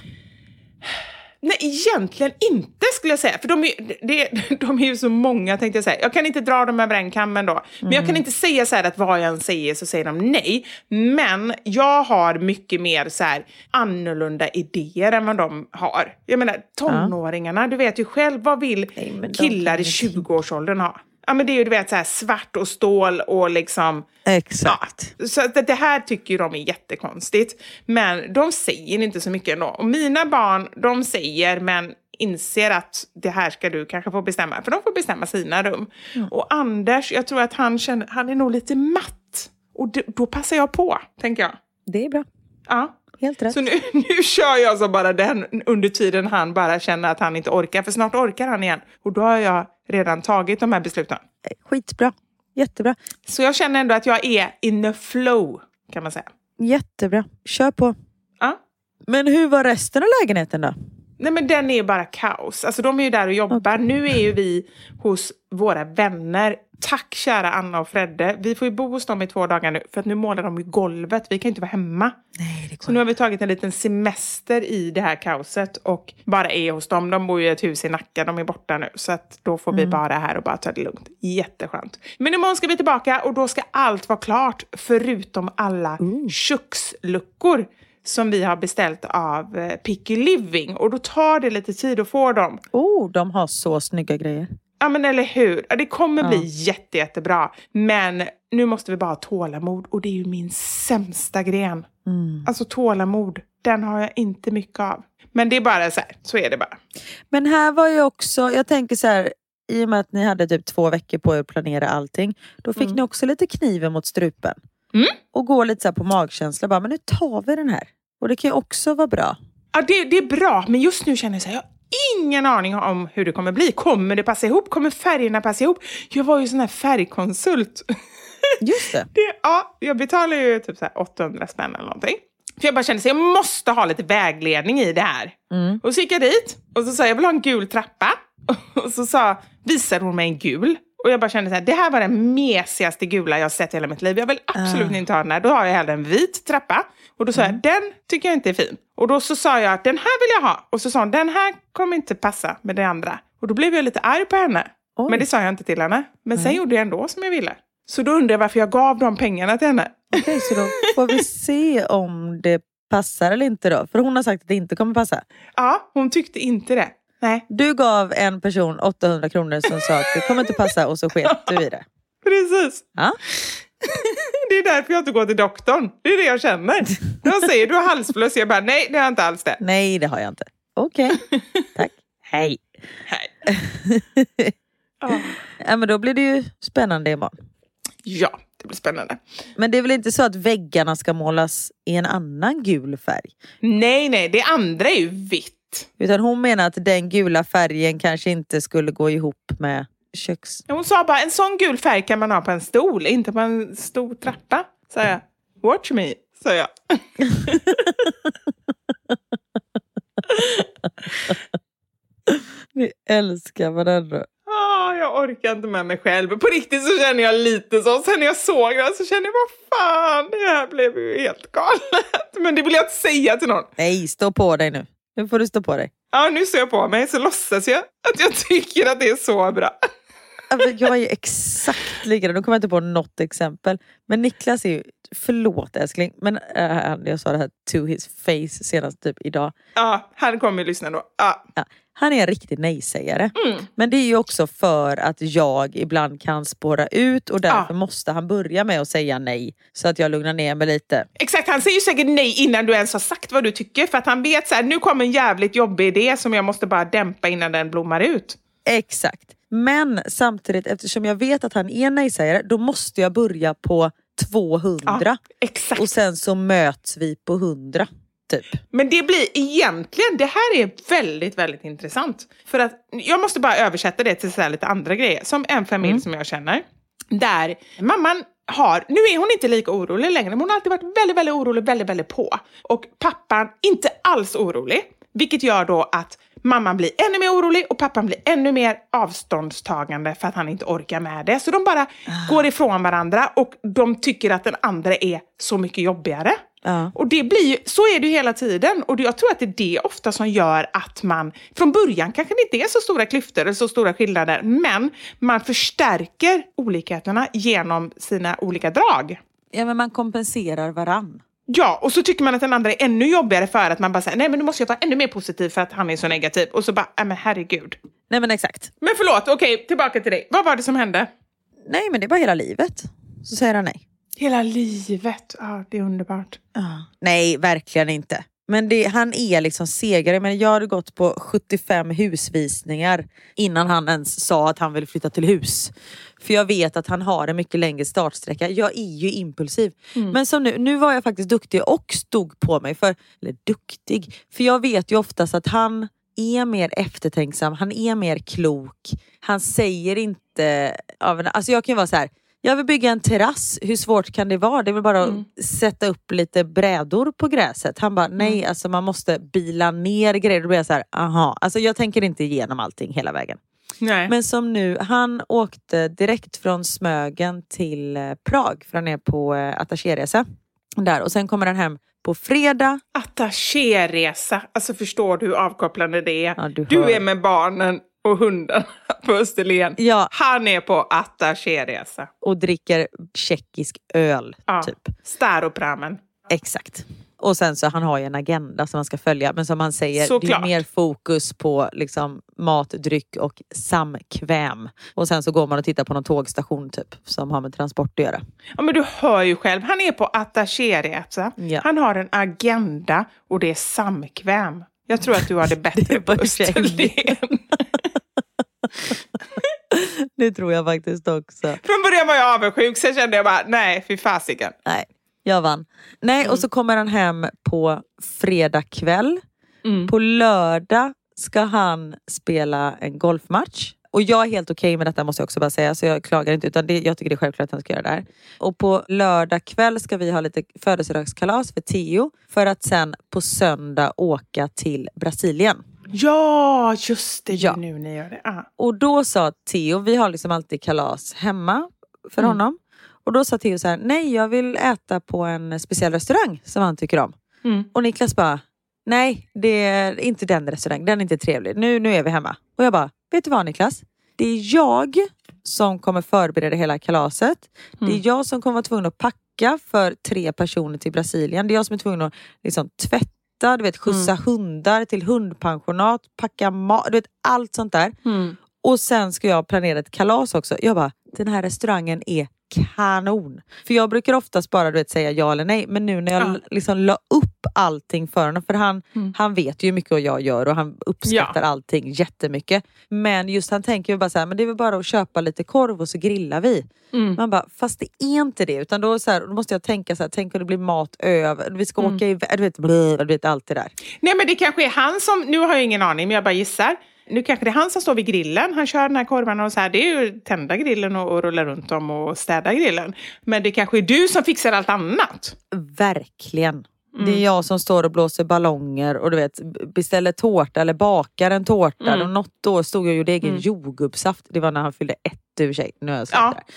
Nej, egentligen inte skulle jag säga. För de är, det, (laughs) de är ju så många tänkte jag säga. Jag kan inte dra dem över en kam ändå. Men jag kan inte säga så här att vad jag än säger så säger de nej. Men jag har mycket mer så här annorlunda idéer än vad de har. Jag menar tonåringarna, du vet ju själv, vad vill Nej, killar i inte- 20-årsåldern ha? Ja men det är ju du vet så här svart och stål och liksom Exakt. Ja, så det- det här tycker ju de är jättekonstigt. Men de säger inte så mycket ändå. Och mina barn, de säger men inser att det här ska du kanske få bestämma. För de får bestämma sina rum. Och Anders, jag tror att han känner, han är nog lite matt. Och d- då passar jag på, tänker jag. Det är bra. Ja. Helt rätt. Så nu, (laughs) nu kör jag så bara den under tiden han bara känner att han inte orkar. För snart orkar han igen. Och då har jag redan tagit de här besluten. Skitbra. Jättebra. Så jag känner ändå att jag är in the flow, kan man säga. Jättebra. Kör på. Ja. Men hur var resten av lägenheten då? Nej men den är ju bara kaos. Alltså de är ju där och jobbar. Nu är ju vi hos våra vänner. Tack kära Anna och Fredde. Vi får ju bo hos dem i två dagar nu för att nu målar de ju golvet. Vi kan ju inte vara hemma. Nej, det Så nu har vi tagit en liten semester i det här kaoset och bara är hos dem. De bor ju i ett hus i Nacka, de är borta nu. Så att då får vi bara här och bara ta det lugnt. Jätteskönt. Men imorgon ska vi tillbaka och då ska allt vara klart förutom alla köksluckor som vi har beställt av eh, Picky Living. Och då tar det lite tid att få dem. Oh, de har så snygga grejer. Ja men eller hur. Ja, Det kommer bli jätte, jättebra. Men nu måste vi bara ha tålamod och det är ju min sämsta gren. Alltså tålamod, den har jag inte mycket av. Men det är bara så här, så är det bara. Men här var ju också, jag tänker så här, i och med att ni hade typ två veckor på er att planera allting. Då fick ni också lite kniven mot strupen. Mm. Och gå lite så på magkänsla, bara, men nu tar vi den här. Och det kan ju också vara bra. Ja, det, det är bra, men just nu känner jag så här, jag ingen aning om hur det kommer bli. Kommer det passa ihop? Kommer färgerna passa ihop? Jag var ju sån här färgkonsult. Just det. (laughs) Det, ja, jag betalar ju typ så här 800 spänn eller någonting. För jag bara kände att jag måste ha lite vägledning i det här. Och så gick jag dit och så sa jag, jag vill ha en gul trappa. (laughs) Och så sa, visade hon mig en gul. Och jag bara kände så här, det här var den mesigaste gula jag sett i hela mitt liv. Jag vill absolut inte ha den här. Då har jag hellre en vit trappa. Och då sa jag, den tycker jag inte är fin. Och då så sa jag att den här vill jag ha. Och så sa hon, den här kommer inte passa med det andra. Och då blev jag lite arg på henne. Oj. Men det sa jag inte till henne. Men sen gjorde jag ändå som jag ville. Så då undrar jag varför jag gav de pengarna till henne. Okej, så då får vi se om det passar eller inte då. För hon har sagt att det inte kommer passa. Ja, hon tyckte inte det. Nej, Du gav en person 800 kronor som sa att det kommer inte passa och så sket du i det. (laughs) precis. Ja? (laughs) Det är därför jag inte går till doktorn. Det är det jag känner. De säger du har halsfluss. Jag bara nej, det har jag inte alls det. Nej, det har jag inte. Okej, (laughs) tack. Hej. Nej. (laughs) Ja. Ja, men då blir det ju spännande imorgon. Ja, det blir spännande. Men det är väl inte så att väggarna ska målas i en annan gul färg? Nej, nej, det andra är ju vitt. Utan hon menar att den gula färgen kanske inte skulle gå ihop med köks... Hon sa bara en sån gul färg kan man ha på en stol, inte på en stor trappa. Sa jag. Watch me, sa jag. Vi älskar varandra. Ah, jag orkar inte med mig själv. På riktigt så känner jag lite så. Sen när jag såg det så kände jag, vad fan, det här blev ju helt galet. Men det vill jag inte säga till någon. Nej, stå på dig nu. Nu får du stå på dig. Ja, nu ser jag på mig så låtsas jag att jag tycker att det är så bra. Men Jag är ju exakt likadan. Nu kommer jag inte på något exempel. Men Niklas är ju, förlåt älskling, men äh, jag sa det här to his face senast typ idag. Ja, han kommer ju lyssna då. Ja, Ja, han är en riktig nej-sägare. Mm. Men det är ju också för att jag ibland kan spåra ut och därför Ja. måste han börja med att säga nej. Så att jag lugnar ner mig lite. exakt, han säger ju säkert nej innan du ens har sagt vad du tycker. För att han vet så här, nu kommer en jävligt jobbig idé som jag måste bara dämpa innan den blommar ut. Exakt. Men samtidigt, eftersom jag vet att han är nej-sägare, då måste jag börja på 200. Ja, exakt. Och sen så möts vi på 100. Typ. Men det blir egentligen, det här är väldigt, väldigt intressant. För att jag måste bara översätta det till så här lite andra grejer. Som en familj som jag känner. Där mamman har, nu är hon inte lika orolig längre, men hon har alltid varit väldigt, väldigt orolig, väldigt, väldigt på. Och pappan inte alls orolig. Vilket gör då att mamman blir ännu mer orolig och pappan blir ännu mer avståndstagande för att han inte orkar med det. Så de bara går ifrån varandra och de tycker att den andra är så mycket jobbigare. Ja. Och det blir ju, så är det ju hela tiden. Och jag tror att det är det ofta som gör att man, från början kanske det inte är så stora klyftor eller så stora skillnader, men man förstärker olikheterna genom olika olika drag. ja, men man kompenserar varann. Ja, och så tycker man att den andra är ännu jobbigare för att man bara säger nej men nu måste jag vara ännu mer positiv för att han är så negativ. Och så bara, nej men herregud. Nej men exakt. Men förlåt, okej, tillbaka till dig. Vad var det som hände? Nej men det är bara hela livet. Så säger han nej. Hela livet, ja det är underbart. Nej, verkligen inte. Men det, han är liksom segrare. Men jag hade gått på 75 husvisningar innan han ens sa att han ville flytta till hus. För jag vet att han har en mycket längre startsträcka. Jag är ju impulsiv. Men som nu, nu var jag faktiskt duktig och stod på mig för, eller duktig, för jag vet ju oftast att han är mer eftertänksam, han är mer klok. Han säger inte, av en- alltså jag kan ju vara så här. Jag vill bygga en terrass, hur svårt kan det vara? Det är väl bara att sätta upp lite brädor på gräset. Han bara, nej alltså man måste bila ner grejer. Då blir jag så här, aha. Alltså jag tänker inte igenom allting hela vägen. Nej. Men som nu, han åkte direkt från Smögen till eh, Prag för han är på eh, attachéresa. Där. Och sen kommer han hem på fredag. Attachéresa, alltså förstår du hur avkopplande det är? Ja, du du är med barnen och hunden (laughs) på Österlen. Ja. Han är på attachéresa. och dricker tjeckisk öl. Ja. Typ. Staropramen. Exakt. Och sen så han har ju en agenda som man ska följa. Men som han säger, det Såklart. är mer fokus på liksom, mat, dryck och samkväm. Och sen så går man och tittar på någon tågstation typ som har med transport att göra. Ja, men du hör ju själv, han är på attachéresa. Ja. Han har en agenda och det är samkväm. Jag tror att du har det (laughs) bättre Det på Österlen. (laughs) (laughs) Det tror jag faktiskt också. Från början var jag avundsjuk, sen kände jag bara, nej, fy fasiken. Nej, jag vann. Nej, och så kommer han hem på fredag kväll. På lördag ska han spela en golfmatch. Och jag är helt okej med detta måste jag också bara säga, så jag klagar inte. Utan det, jag tycker det är självklart att han ska göra det här. Och på lördag kväll ska vi ha lite födelsedagskalas för Theo. För att sen på söndag åka till Brasilien. Ja, just det, Ja. nu ni gör det. Ah. Och då sa Theo, vi har liksom alltid kalas hemma för honom. Och då sa Theo så här, nej jag vill äta på en speciell restaurang som han tycker om. Mm. Och Niklas bara, nej det är inte den restaurangen, den är inte trevlig. Nu, nu är vi hemma. Och jag bara, vet du vad Niklas? Det är jag som kommer förbereda hela kalaset. Det Mm. är jag som kommer vara tvungen att packa för tre personer till Brasilien. Det är jag som är tvungen att liksom, tvätta, du vet, skjutsa Mm. hundar till hundpensionat, packa mat, du vet allt sånt där. Mm. Och sen ska jag planera ett kalas också. Jag bara, den här restaurangen är kanon. För jag brukar oftast bara du vet, säga ja eller nej. Men nu när jag Ja. Liksom la upp allting för honom. För han, han vet ju hur mycket jag gör och han uppskattar allting jättemycket. Men just han tänker ju bara så här, men det är väl bara att köpa lite korv och så grillar vi. Mm. Man bara, fast det är inte det. Utan då, så här, då måste jag tänka så här, tänk om det blir mat över. Vi ska Mm. åka iväg, du vet, blö, du vet allt det där. Nej, men det kanske är han som, nu har jag ingen aning, men jag bara gissar. Nu kanske det är han som står vid grillen. Han kör den här korvarna och så här. Det är ju tända grillen och, och rulla runt dem och städa grillen. Men det kanske är du som fixar allt annat. Verkligen. Det Mm. är jag som står och blåser ballonger och du vet, beställer tårta eller bakar en tårta. Mm. Och något år stod jag och gjorde egen jordgubbssaft. Det var när han fyllde ett sig. Nu har jag Ja. det.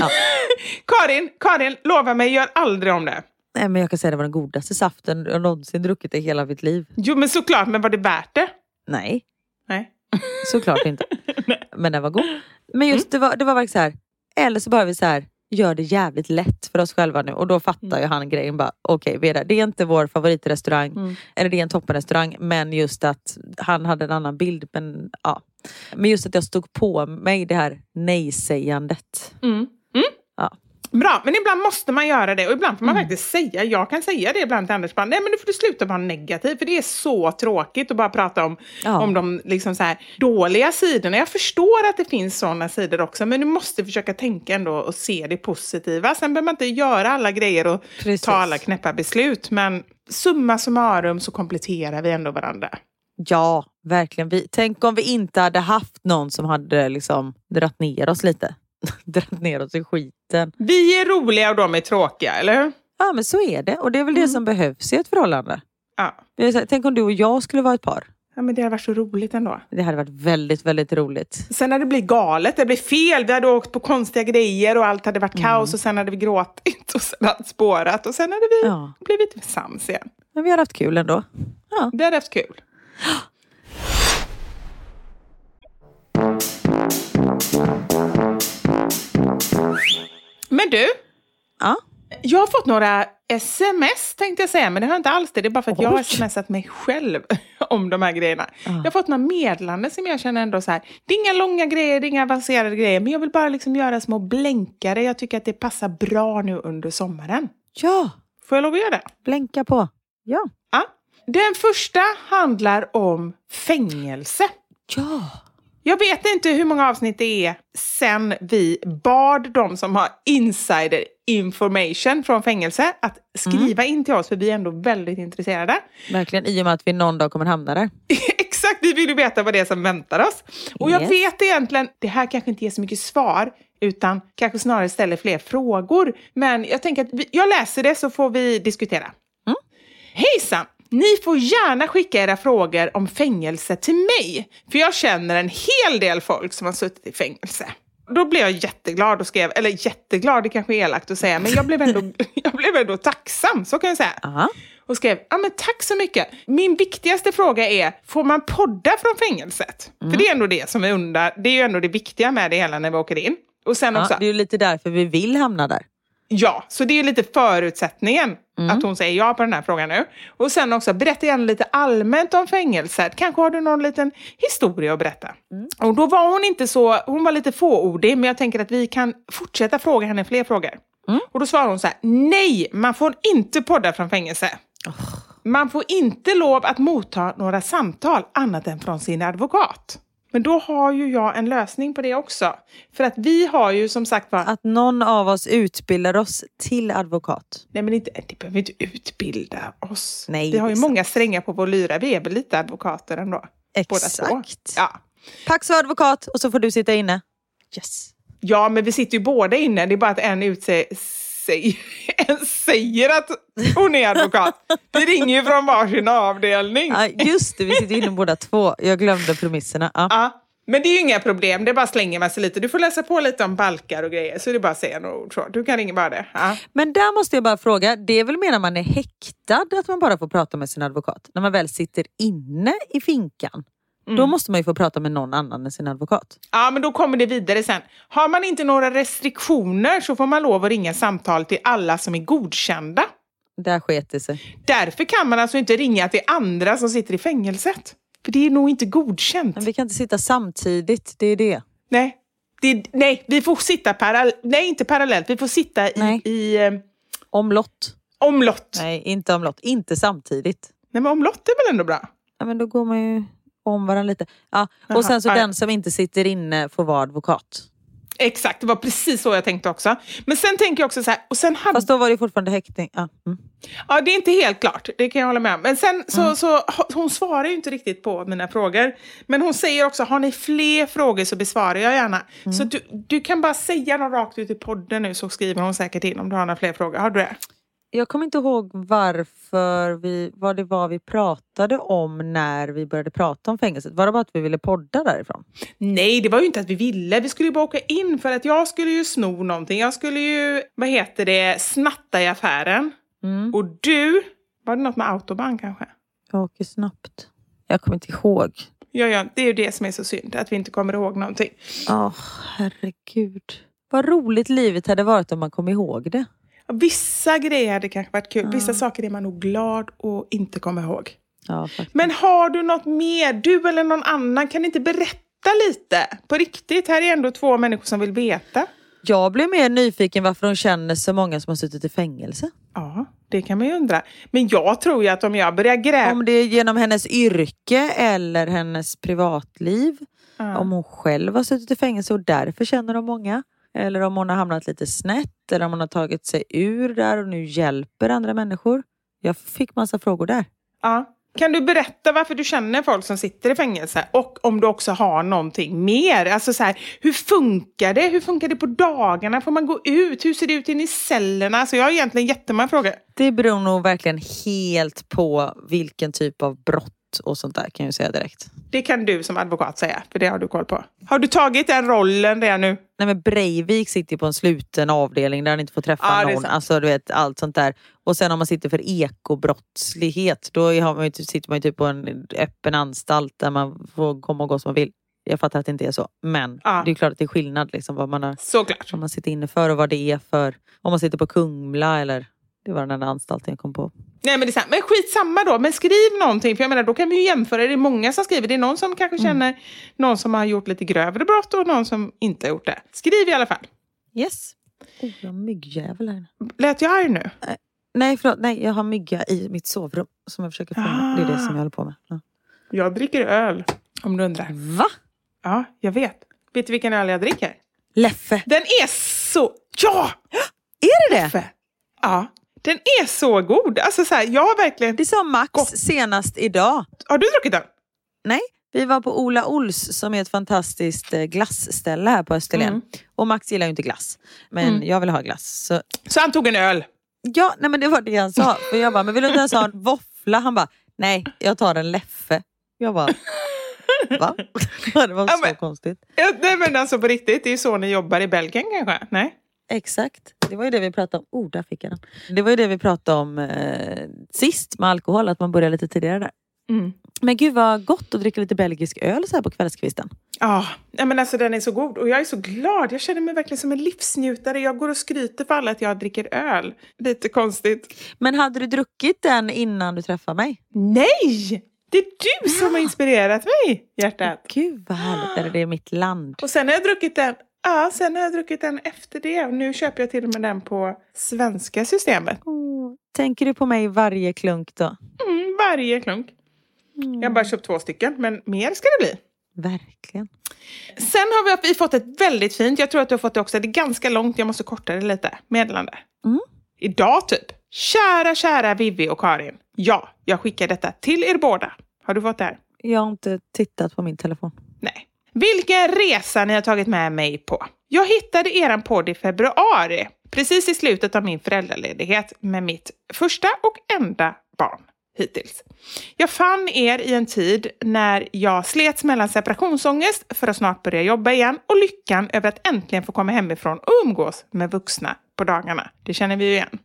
Ja. (laughs) Karin, Karin, lova mig, gör aldrig om det. Nej, men jag kan säga att det var den godaste saften jag någonsin druckit i hela mitt liv. Jo, men såklart, men var det värt det? Nej, Nej. såklart inte. (laughs) Men den var god. Men just det var, det var verkligen så här. Eller så bara vi så här, gör det jävligt lätt för oss själva nu. Och då fattar ju han grejen bara, okej är där. Det är inte vår favoritrestaurang. Eller det är en toppenrestaurang. Men just att han hade en annan bild. Men, ja. men just att jag stod på mig det här nej-sägandet. Ja. Bra, men ibland måste man göra det och ibland får man faktiskt säga, jag kan säga det ibland till Anders, bara, nej men nu får du sluta vara negativ för det är så tråkigt att bara prata om, Ja. om de liksom så här, dåliga sidorna. Jag förstår att det finns sådana sidor också men du måste försöka tänka ändå och se det positiva. Sen behöver man inte göra alla grejer och Precis. ta alla knäppa beslut men summa summarum så kompletterar vi ändå varandra. Ja, verkligen. Vi, tänk om vi inte hade haft någon som hade liksom dratt ner oss lite. (laughs) dratt ner oss i skiten. Vi är roliga och de är tråkiga, eller hur? Ja men så är det. Och det är väl det som behövs i ett förhållande. Ja. Tänk om du och jag skulle vara ett par. Ja, men det hade varit så roligt ändå. Det hade varit väldigt, väldigt roligt. Sen hade det blivit galet, det blev fel. Vi hade åkt på konstiga grejer och allt hade varit kaos och sen hade vi gråtit och sen hade spårat och sen hade vi Ja. blivit sams igen. Men vi har haft kul ändå. Ja. Vi hade haft kul. (gasps) (gasps) Men du, ja. jag har fått några sms tänkte jag säga, men det har jag inte alls det. Det är bara för att jag har Oj. smsat mig själv (laughs) om de här grejerna. Jag har fått några meddelanden som jag känner ändå så här, det är inga långa grejer, det är inga avancerade grejer, men jag vill bara liksom göra små blänkare. Jag tycker att det passar bra nu under sommaren. Ja, Får jag lov att göra det? blänka på. Ja. Ja. Den första handlar om fängelse. Ja. Jag vet inte hur många avsnitt det är sen vi bad de som har insider information från fängelse att skriva in till oss, för vi är ändå väldigt intresserade. Verkligen, i och med att vi någon dag kommer hamna där. (laughs) Exakt, vi vill ju veta vad det är som väntar oss. Och jag Yes. vet egentligen, det här kanske inte ger så mycket svar, utan kanske snarare ställer fler frågor. Men jag tänker att vi, jag läser det så får vi diskutera. Hejsan! Ni får gärna skicka era frågor om fängelse till mig, för jag känner en hel del folk som har suttit i fängelse. Då blev jag jätteglad och skrev, eller jätteglad, det kanske är elakt att säga, men jag blev ändå, (laughs) jag blev ändå tacksam, så kan jag säga. Aha. Och skrev, ja men tack så mycket. Min viktigaste fråga är, får man podda från fängelset? För det är ändå det som är undrar, det är ju ändå det viktiga med det hela när vi åker in. Och sen också, Ja, det är ju lite därför vi vill hamna där. Ja, så det är ju lite förutsättningen att hon säger ja på den här frågan nu. Och sen också, berätta gärna lite allmänt om fängelset. Kanske har du någon liten historia att berätta. Och då var hon inte så, hon var lite fåordig, men jag tänker att vi kan fortsätta fråga henne fler frågor. Och då svarar hon så här, nej, man får inte podda från fängelse. Man får inte lov att motta några samtal annat än från sin advokat. Men då har ju jag en lösning på det också. För att vi har ju som sagt var... Att någon av oss utbildar oss till advokat. Nej, men inte, det behöver inte utbilda oss. Nej, vi har ju många strängar på vår lyra. Vi är väl lite advokater ändå. Båda två. Exakt. Ja. Pax och advokat och så får du sitta inne. Yes. ja, men vi sitter ju båda inne. Det är bara att en utser sig, (laughs) en säger att hon är advokat. Vi ringer ju från varsin avdelning. Ja, just det, vi sitter inne båda två. Jag glömde premisserna. Ja. Ja, men det är ju inga problem. Det är bara slänger man sig lite. Du får läsa på lite om balkar och grejer. Så det är bara att säga några ord. Så. Du kan ringa bara det. Ja. Men där måste jag bara fråga, det är väl mer när man är häktad att man bara får prata med sin advokat? När man väl sitter inne i finkan, då måste man ju få prata med någon annan än sin advokat. Ja, men då kommer det vidare sen. Har man inte några restriktioner så får man lov att ringa samtal till alla som är godkända. Där sket det sig. Därför kan man alltså inte ringa till andra som sitter i fängelset. För det är nog inte godkänt. Men vi kan inte sitta samtidigt, det är det. Nej. Det, nej, vi får sitta parallellt. Nej, inte parallellt. Vi får sitta i, Nej. i eh, Omlott. omlott. Nej. Nej, inte omlott. Inte samtidigt. men omlott är väl ändå bra? Ja, men då går man ju om varandra lite. Ja. Och sen så ja. den som inte sitter inne får vara advokat. Exakt, det var precis så jag tänkte också. Men sen tänker jag också så här, och sen hade Fast då var det fortfarande häktning. Ja. Mm. Ja, det är inte helt klart. Det kan jag hålla med om. Men sen så, Mm. så hon svarar ju inte riktigt på mina frågor. Men hon säger också, har ni fler frågor så besvarar jag gärna. Mm. Så du, du kan bara säga dem rakt ut i podden nu så skriver hon säkert in om du har några fler frågor. Har du det? Jag kommer inte ihåg varför vi, vad det var vi pratade om när vi började prata om fängelset. Var det bara att vi ville podda därifrån? Nej, det var ju inte att vi ville. Vi skulle ju bara åka in för att jag skulle ju sno någonting. Jag skulle ju, vad heter det, snatta i affären. Mm. Och du, var det något med autobahn kanske? Jag åker snabbt. Jag kommer inte ihåg. Ja, ja, det är ju det som är så synd, att vi inte kommer ihåg någonting. Åh, herregud. Vad roligt livet hade varit om man kom ihåg det. Vissa grejer hade kanske varit kul. Vissa saker är man nog glad och inte kommer ihåg. Ja. Men har du något mer? Du eller någon annan, kan inte berätta lite? På riktigt, här är ändå två människor som vill veta. Jag blev mer nyfiken varför hon känner så många som har suttit i fängelse. Ja, det kan man ju undra. Men jag tror ju att om jag börjar gräva... Om det är genom hennes yrke eller hennes privatliv. Ja. Om hon själv har suttit i fängelse och därför känner de många. Eller om hon har hamnat lite snett. Eller om hon har tagit sig ur där och nu hjälper andra människor. Jag fick massa frågor där. Ja. Kan du berätta varför du känner folk som sitter i fängelse? Och om du också har någonting mer? Alltså så här, hur funkar det? Hur funkar det på dagarna? Får man gå ut? Hur ser det ut inne i cellerna? Alltså jag har egentligen jättemånga frågor. Det beror nog verkligen helt på vilken typ av brott och sånt där kan jag ju säga direkt. Det kan du som advokat säga, för det har du koll på. Har du tagit den rollen redan nu? Nej men Breivik sitter på en sluten avdelning där han inte får träffa Ja, någon. Alltså du vet allt sånt där. Och sen om man sitter för ekobrottslighet då har man ju, typ- sitter man ju typ på en öppen anstalt där man får komma och gå som man vill. Jag fattar att det inte är så. Men Ja. det är klart att det är skillnad liksom vad man, har, Såklart. vad man sitter inne för och vad det är för. Om man sitter på Kumla eller det var den enda anstalten jag kom på. Nej, men, det är sant. men skitsamma då, men skriv någonting. För jag menar, då kan vi ju jämföra. Det är många som skriver. Det är någon som kanske känner någon som har gjort lite grövre brott och någon som inte har gjort det. Skriv i alla fall. Yes. Oh, jag har myggjävel här. Lät jag arg nu? Nej förlåt, nej jag har mygga i mitt sovrum som jag försöker fånga. Det är det som jag håller på med. Ja. Jag dricker öl, om du undrar. Va? Ja, jag vet. Vet du vilken öl jag dricker? Leffe. Den är så... Ja! Är det det? Kaffe. Ja, den är så god. Alltså så här, jag har verkligen... Det sa Max Gott. senast idag. Har du druckit den? Nej, vi var på Ola Ols som är ett fantastiskt eh, glassställe här på Österlen. Mm. Och Max gillar ju inte glass. Men jag vill ha glass. Så, Så han tog en öl. ja, nej men det var det han sa. För jag bara, men vill du inte ens ha en våffla? Han bara, nej jag tar en Leffe. Jag bara, (laughs) va? (laughs) det var Ja, så men- konstigt. Ja, nej men alltså på riktigt, det är ju så ni jobbar i Belgien kanske? Nej? Exakt. Det var ju det vi pratade om. Oh, där fick jag den. Det var ju det vi pratade om eh, sist med alkohol, att man börjar lite tidigare där. Mm. Men gud vad gott att dricka lite belgisk öl så här på kvällskvisten. Ja, men alltså den är så god och jag är så glad. Jag känner mig verkligen som en livsnjutare. Jag går och skryter för alla att jag dricker öl. Lite konstigt. Men hade du druckit den innan du träffade mig? Nej! Det är du som har (gasps) inspirerat mig, hjärtat. Gud vad härligt, är (gasps) det är mitt land. Och sen har jag druckit den Ja, sen har jag druckit den efter det och nu köper jag till och med den på svenska systemet. Åh, Tänker du på mig varje klunk då? Mm, varje klunk. Jag har bara köpt två stycken, men mer ska det bli. Verkligen. Sen har vi, vi fått ett väldigt fint, jag tror att du har fått det också, det är ganska långt, jag måste korta det lite, meddelande. Mm. Idag typ. Kära, kära Vivi och Karin. Ja, jag skickar detta till er båda. Har du fått det här? Jag har inte tittat på min telefon. Nej. Vilken resa ni har tagit med mig på. Jag hittade eran podd i februari, precis i slutet av min föräldraledighet med mitt första och enda barn hittills. Jag fann er i en tid när jag slets mellan separationsångest för att snart börja jobba igen och lyckan över att äntligen få komma hemifrån och umgås med vuxna på dagarna. Det känner vi ju igen.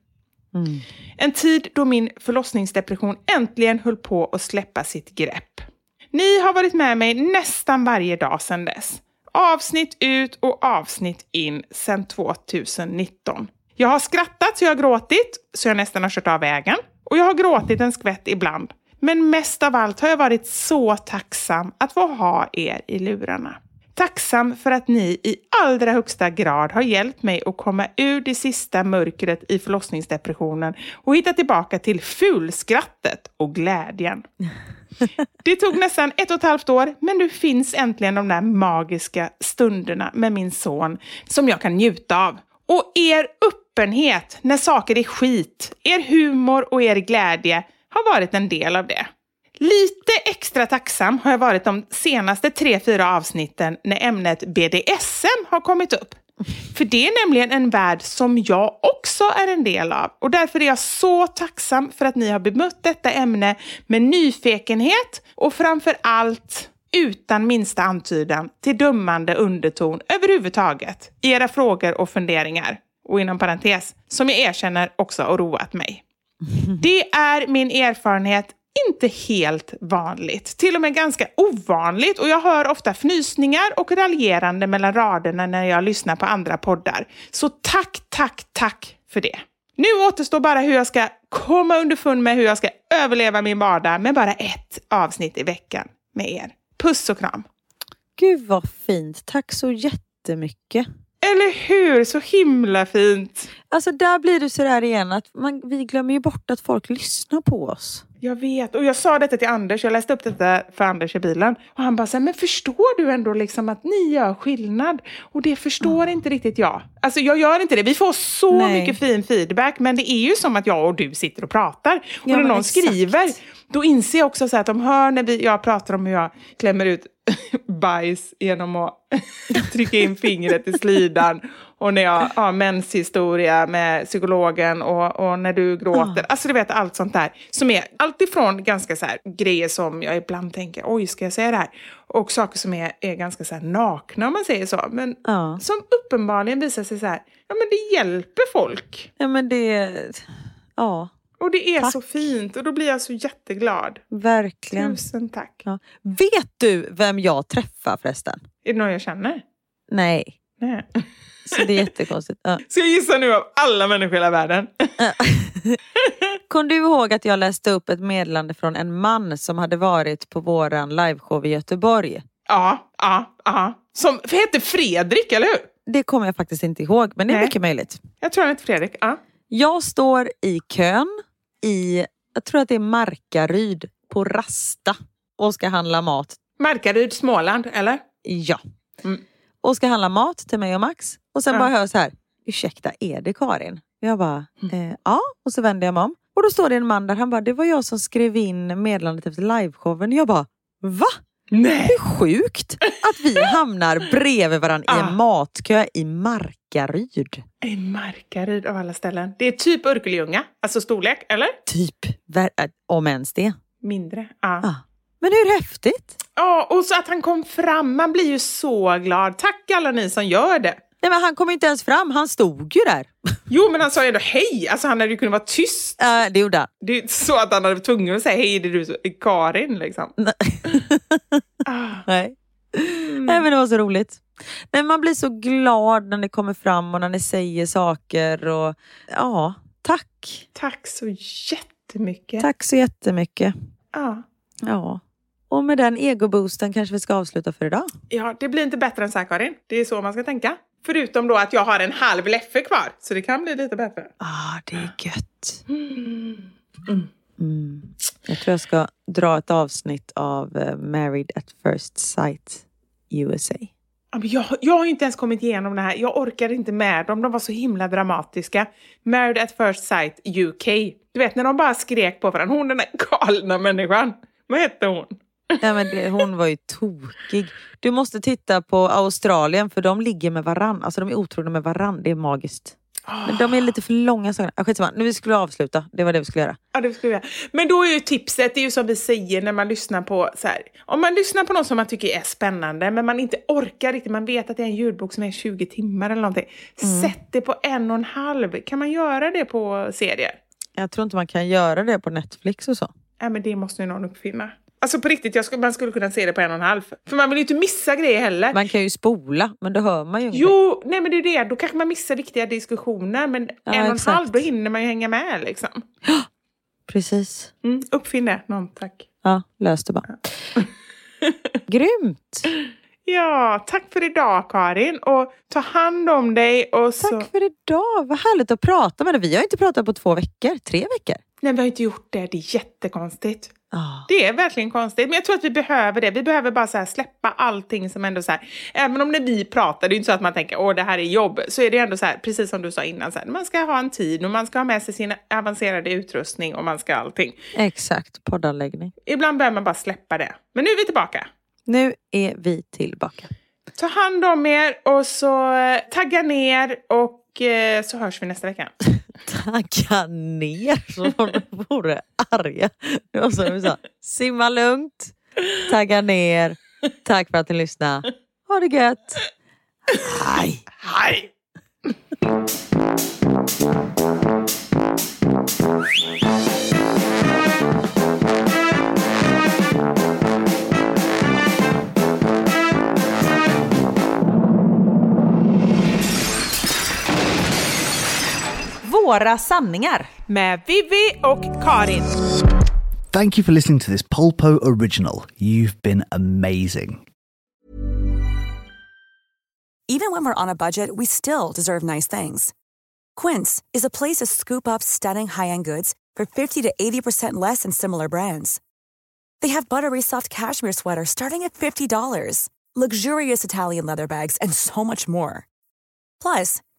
En tid då min förlossningsdepression äntligen höll på att släppa sitt grepp. Ni har varit med mig nästan varje dag sedan dess. Avsnitt ut och avsnitt in sedan 2019. Jag har skrattat så jag har gråtit, så jag nästan har kört av vägen. Och jag har gråtit en skvätt ibland. Men mest av allt har jag varit så tacksam att få ha er i lurarna. Tacksam för att ni i allra högsta grad har hjälpt mig att komma ur det sista mörkret i förlossningsdepressionen och hitta tillbaka till fulskrattet och glädjen. (laughs) Det tog nästan ett och ett halvt år, men nu finns äntligen de där magiska stunderna med min son som jag kan njuta av. Och er öppenhet när saker är skit, er humor och er glädje har varit en del av det. Lite extra tacksam har jag varit de senaste tre, fyra avsnitten när ämnet BDSM har kommit upp. För det är nämligen en värld som jag också är en del av. Och därför är jag så tacksam för att ni har bemött detta ämne med nyfikenhet och framför allt utan minsta antydan till dömande underton överhuvudtaget i era frågor och funderingar. Och inom parentes, som jag erkänner också har roat mig. Det är min erfarenhet inte helt vanligt, till och med ganska ovanligt och jag hör ofta fnysningar och raljerande mellan raderna när jag lyssnar på andra poddar. Så tack, tack, tack för det. Nu återstår bara hur jag ska komma underfund med hur jag ska överleva min vardag med bara ett avsnitt i veckan med er. Puss och kram! Gud vad fint. Tack så jättemycket. Eller hur? Så himla fint! Alltså där blir det sådär igen att man, vi glömmer ju bort att folk lyssnar på oss. Jag vet. Och jag sa detta till Anders, jag läste upp detta för Anders i bilen. Och han bara så här, men förstår du ändå liksom att ni gör skillnad? Och det förstår inte riktigt jag. Alltså jag gör inte det. Vi får så Nej. mycket fin feedback, men det är ju som att jag och du sitter och pratar. Och Ja, när någon exakt. skriver, då inser jag också så att de hör när vi, jag pratar om hur jag klämmer ut (laughs) bajs genom att (laughs) trycka in fingret i slidan och när jag har menshistoria med psykologen och, och när du gråter. Alltså du vet allt sånt där. Som är alltifrån ganska så här grejer som jag ibland tänker, oj ska jag säga det här? Och saker som är, är ganska så här nakna om man säger så. Men Ja. som uppenbarligen visar sig så här, ja men det hjälper folk. Ja, men det... Ja, Och det är Tack. så fint och då blir jag så jätteglad. verkligen. Tusen tack. Ja. Vet du vem jag träffar förresten? Är det någon jag känner? Nej, Nej. så det är jättekonstigt. Ja. (laughs) Ska jag gissa nu av alla människor i hela världen? (laughs) Kom du ihåg att jag läste upp ett meddelande från en man som hade varit på våran liveshow i Göteborg? Ja, ja, ja. Som hette Fredrik, eller hur? Det kommer jag faktiskt inte ihåg, men det är Nej. mycket möjligt. Jag tror han hette Fredrik. Ja. Jag står i kön i, jag tror att det är Markaryd på Rasta och ska handla mat. Markaryd, Småland, eller? Ja. Mm. Och ska handla mat till mig och Max. Och sen Ja. bara hör så här, ursäkta är det Karin? Jag bara, Mm. eh, ja. Och så vänder jag mig om. Och då står det en man där, han bara, det var jag som skrev in meddelandet efter liveshowen. Jag bara, va? Nej! Är sjukt att vi (laughs) hamnar bredvid varandra i Ah. en matkö i Markaryd. I Markaryd av alla ställen. Det är typ Örkelljunga, alltså storlek, eller? Typ, äh, om ens det. Mindre. Ja. Ah. Men hur häftigt? Ja, och så att han kom fram. Man blir ju så glad. Tack alla ni som gör det. Nej, men han kom inte ens fram, han stod ju där. Jo, men han sa ju ändå hej. Alltså han hade ju kunnat vara tyst. Äh, det gjorde han. Det är inte så att han hade varit tvungen att säga hej, det är du, Karin, liksom. (laughs) Ah. Nej. Mm. Nej men det var så roligt. Nej, man blir så glad när ni kommer fram och när ni säger saker. Och, ja, tack. Tack så jättemycket. Tack så jättemycket. Ja. Ja. Och med den egoboosten kanske vi ska avsluta för idag. ja, det blir inte bättre än så här, Karin. Det är så man ska tänka. Förutom då att jag har en halv leffe kvar, så det kan bli lite bättre. Ah, det är gött. Mm. Jag tror jag ska dra ett avsnitt av eh, Married at first sight USA. Ja, men Jag, jag har ju inte ens kommit igenom det här. Jag orkade inte med dem. De var så himla dramatiska. Married at first sight UK. Du vet när de bara skrek på varandra. Hon den där galna människan. Vad hette hon? Ja, men det, hon var ju tokig. Du måste titta på Australien för de ligger med varann. Alltså de är otrogna med varann. Det är magiskt. Men de är lite för långa. Ah, skitsamma, nu vi skulle avsluta. Det var det vi skulle göra. Ja, det skulle jag. Men då är ju tipset, det är ju som vi säger när man lyssnar på så här. Om man lyssnar på något som man tycker är spännande men man inte orkar riktigt, man vet att det är en ljudbok som är 20 timmar eller någonting. Sätt det på en och en halv. Kan man göra det på serier? Jag tror inte man kan göra det på Netflix och så. Ja, men det måste ju någon uppfinna. Alltså på riktigt, jag skulle, man skulle kunna se det på en och en halv. För man vill ju inte missa grejer heller. Man kan ju spola, men då hör man ju ingenting. Jo, nej men det är det. Då kanske man missar viktiga diskussioner. Men Ja, en och en exakt. halv, då hinner man ju hänga med liksom. Precis. Mm, uppfinn det, någon tack. Ja, lös det bara. (laughs) Grymt! Ja, tack för idag Karin. Och ta hand om dig. Och så... Tack för idag. Vad härligt att prata med dig. Vi har inte pratat på två veckor. Tre veckor. Nej, vi har inte gjort det. Det är jättekonstigt. Ah. Det är verkligen konstigt. Men jag tror att vi behöver det. Vi behöver bara så släppa allting som ändå så här. Även om när vi pratar, det är inte så att man tänker åh det här är jobb. Så är det ändå så här, precis som du sa innan, så här, man ska ha en tid och man ska ha med sig sin avancerade utrustning och man ska allting. Exakt, poddanläggning. Ibland behöver man bara släppa det. Men nu är vi tillbaka. Nu är vi tillbaka. Ta hand om er och så eh, tagga ner och så hörs vi nästa vecka. (laughs) Tagga ner som om de vore arga. Det var sa. Simma lugnt. Tagga ner. Tack för att ni lyssnade. Ha det gött. Hej. Hej! (laughs) Våra sanningar. Med Vivi och Karin. Thank you for listening to this Polpo original. You've been amazing. Even when we're on a budget, we still deserve nice things. Quince is a place to scoop up stunning high-end goods for 50 to 80% less than similar brands. They have buttery soft cashmere sweaters starting at $50, luxurious Italian leather bags, and so much more. Plus,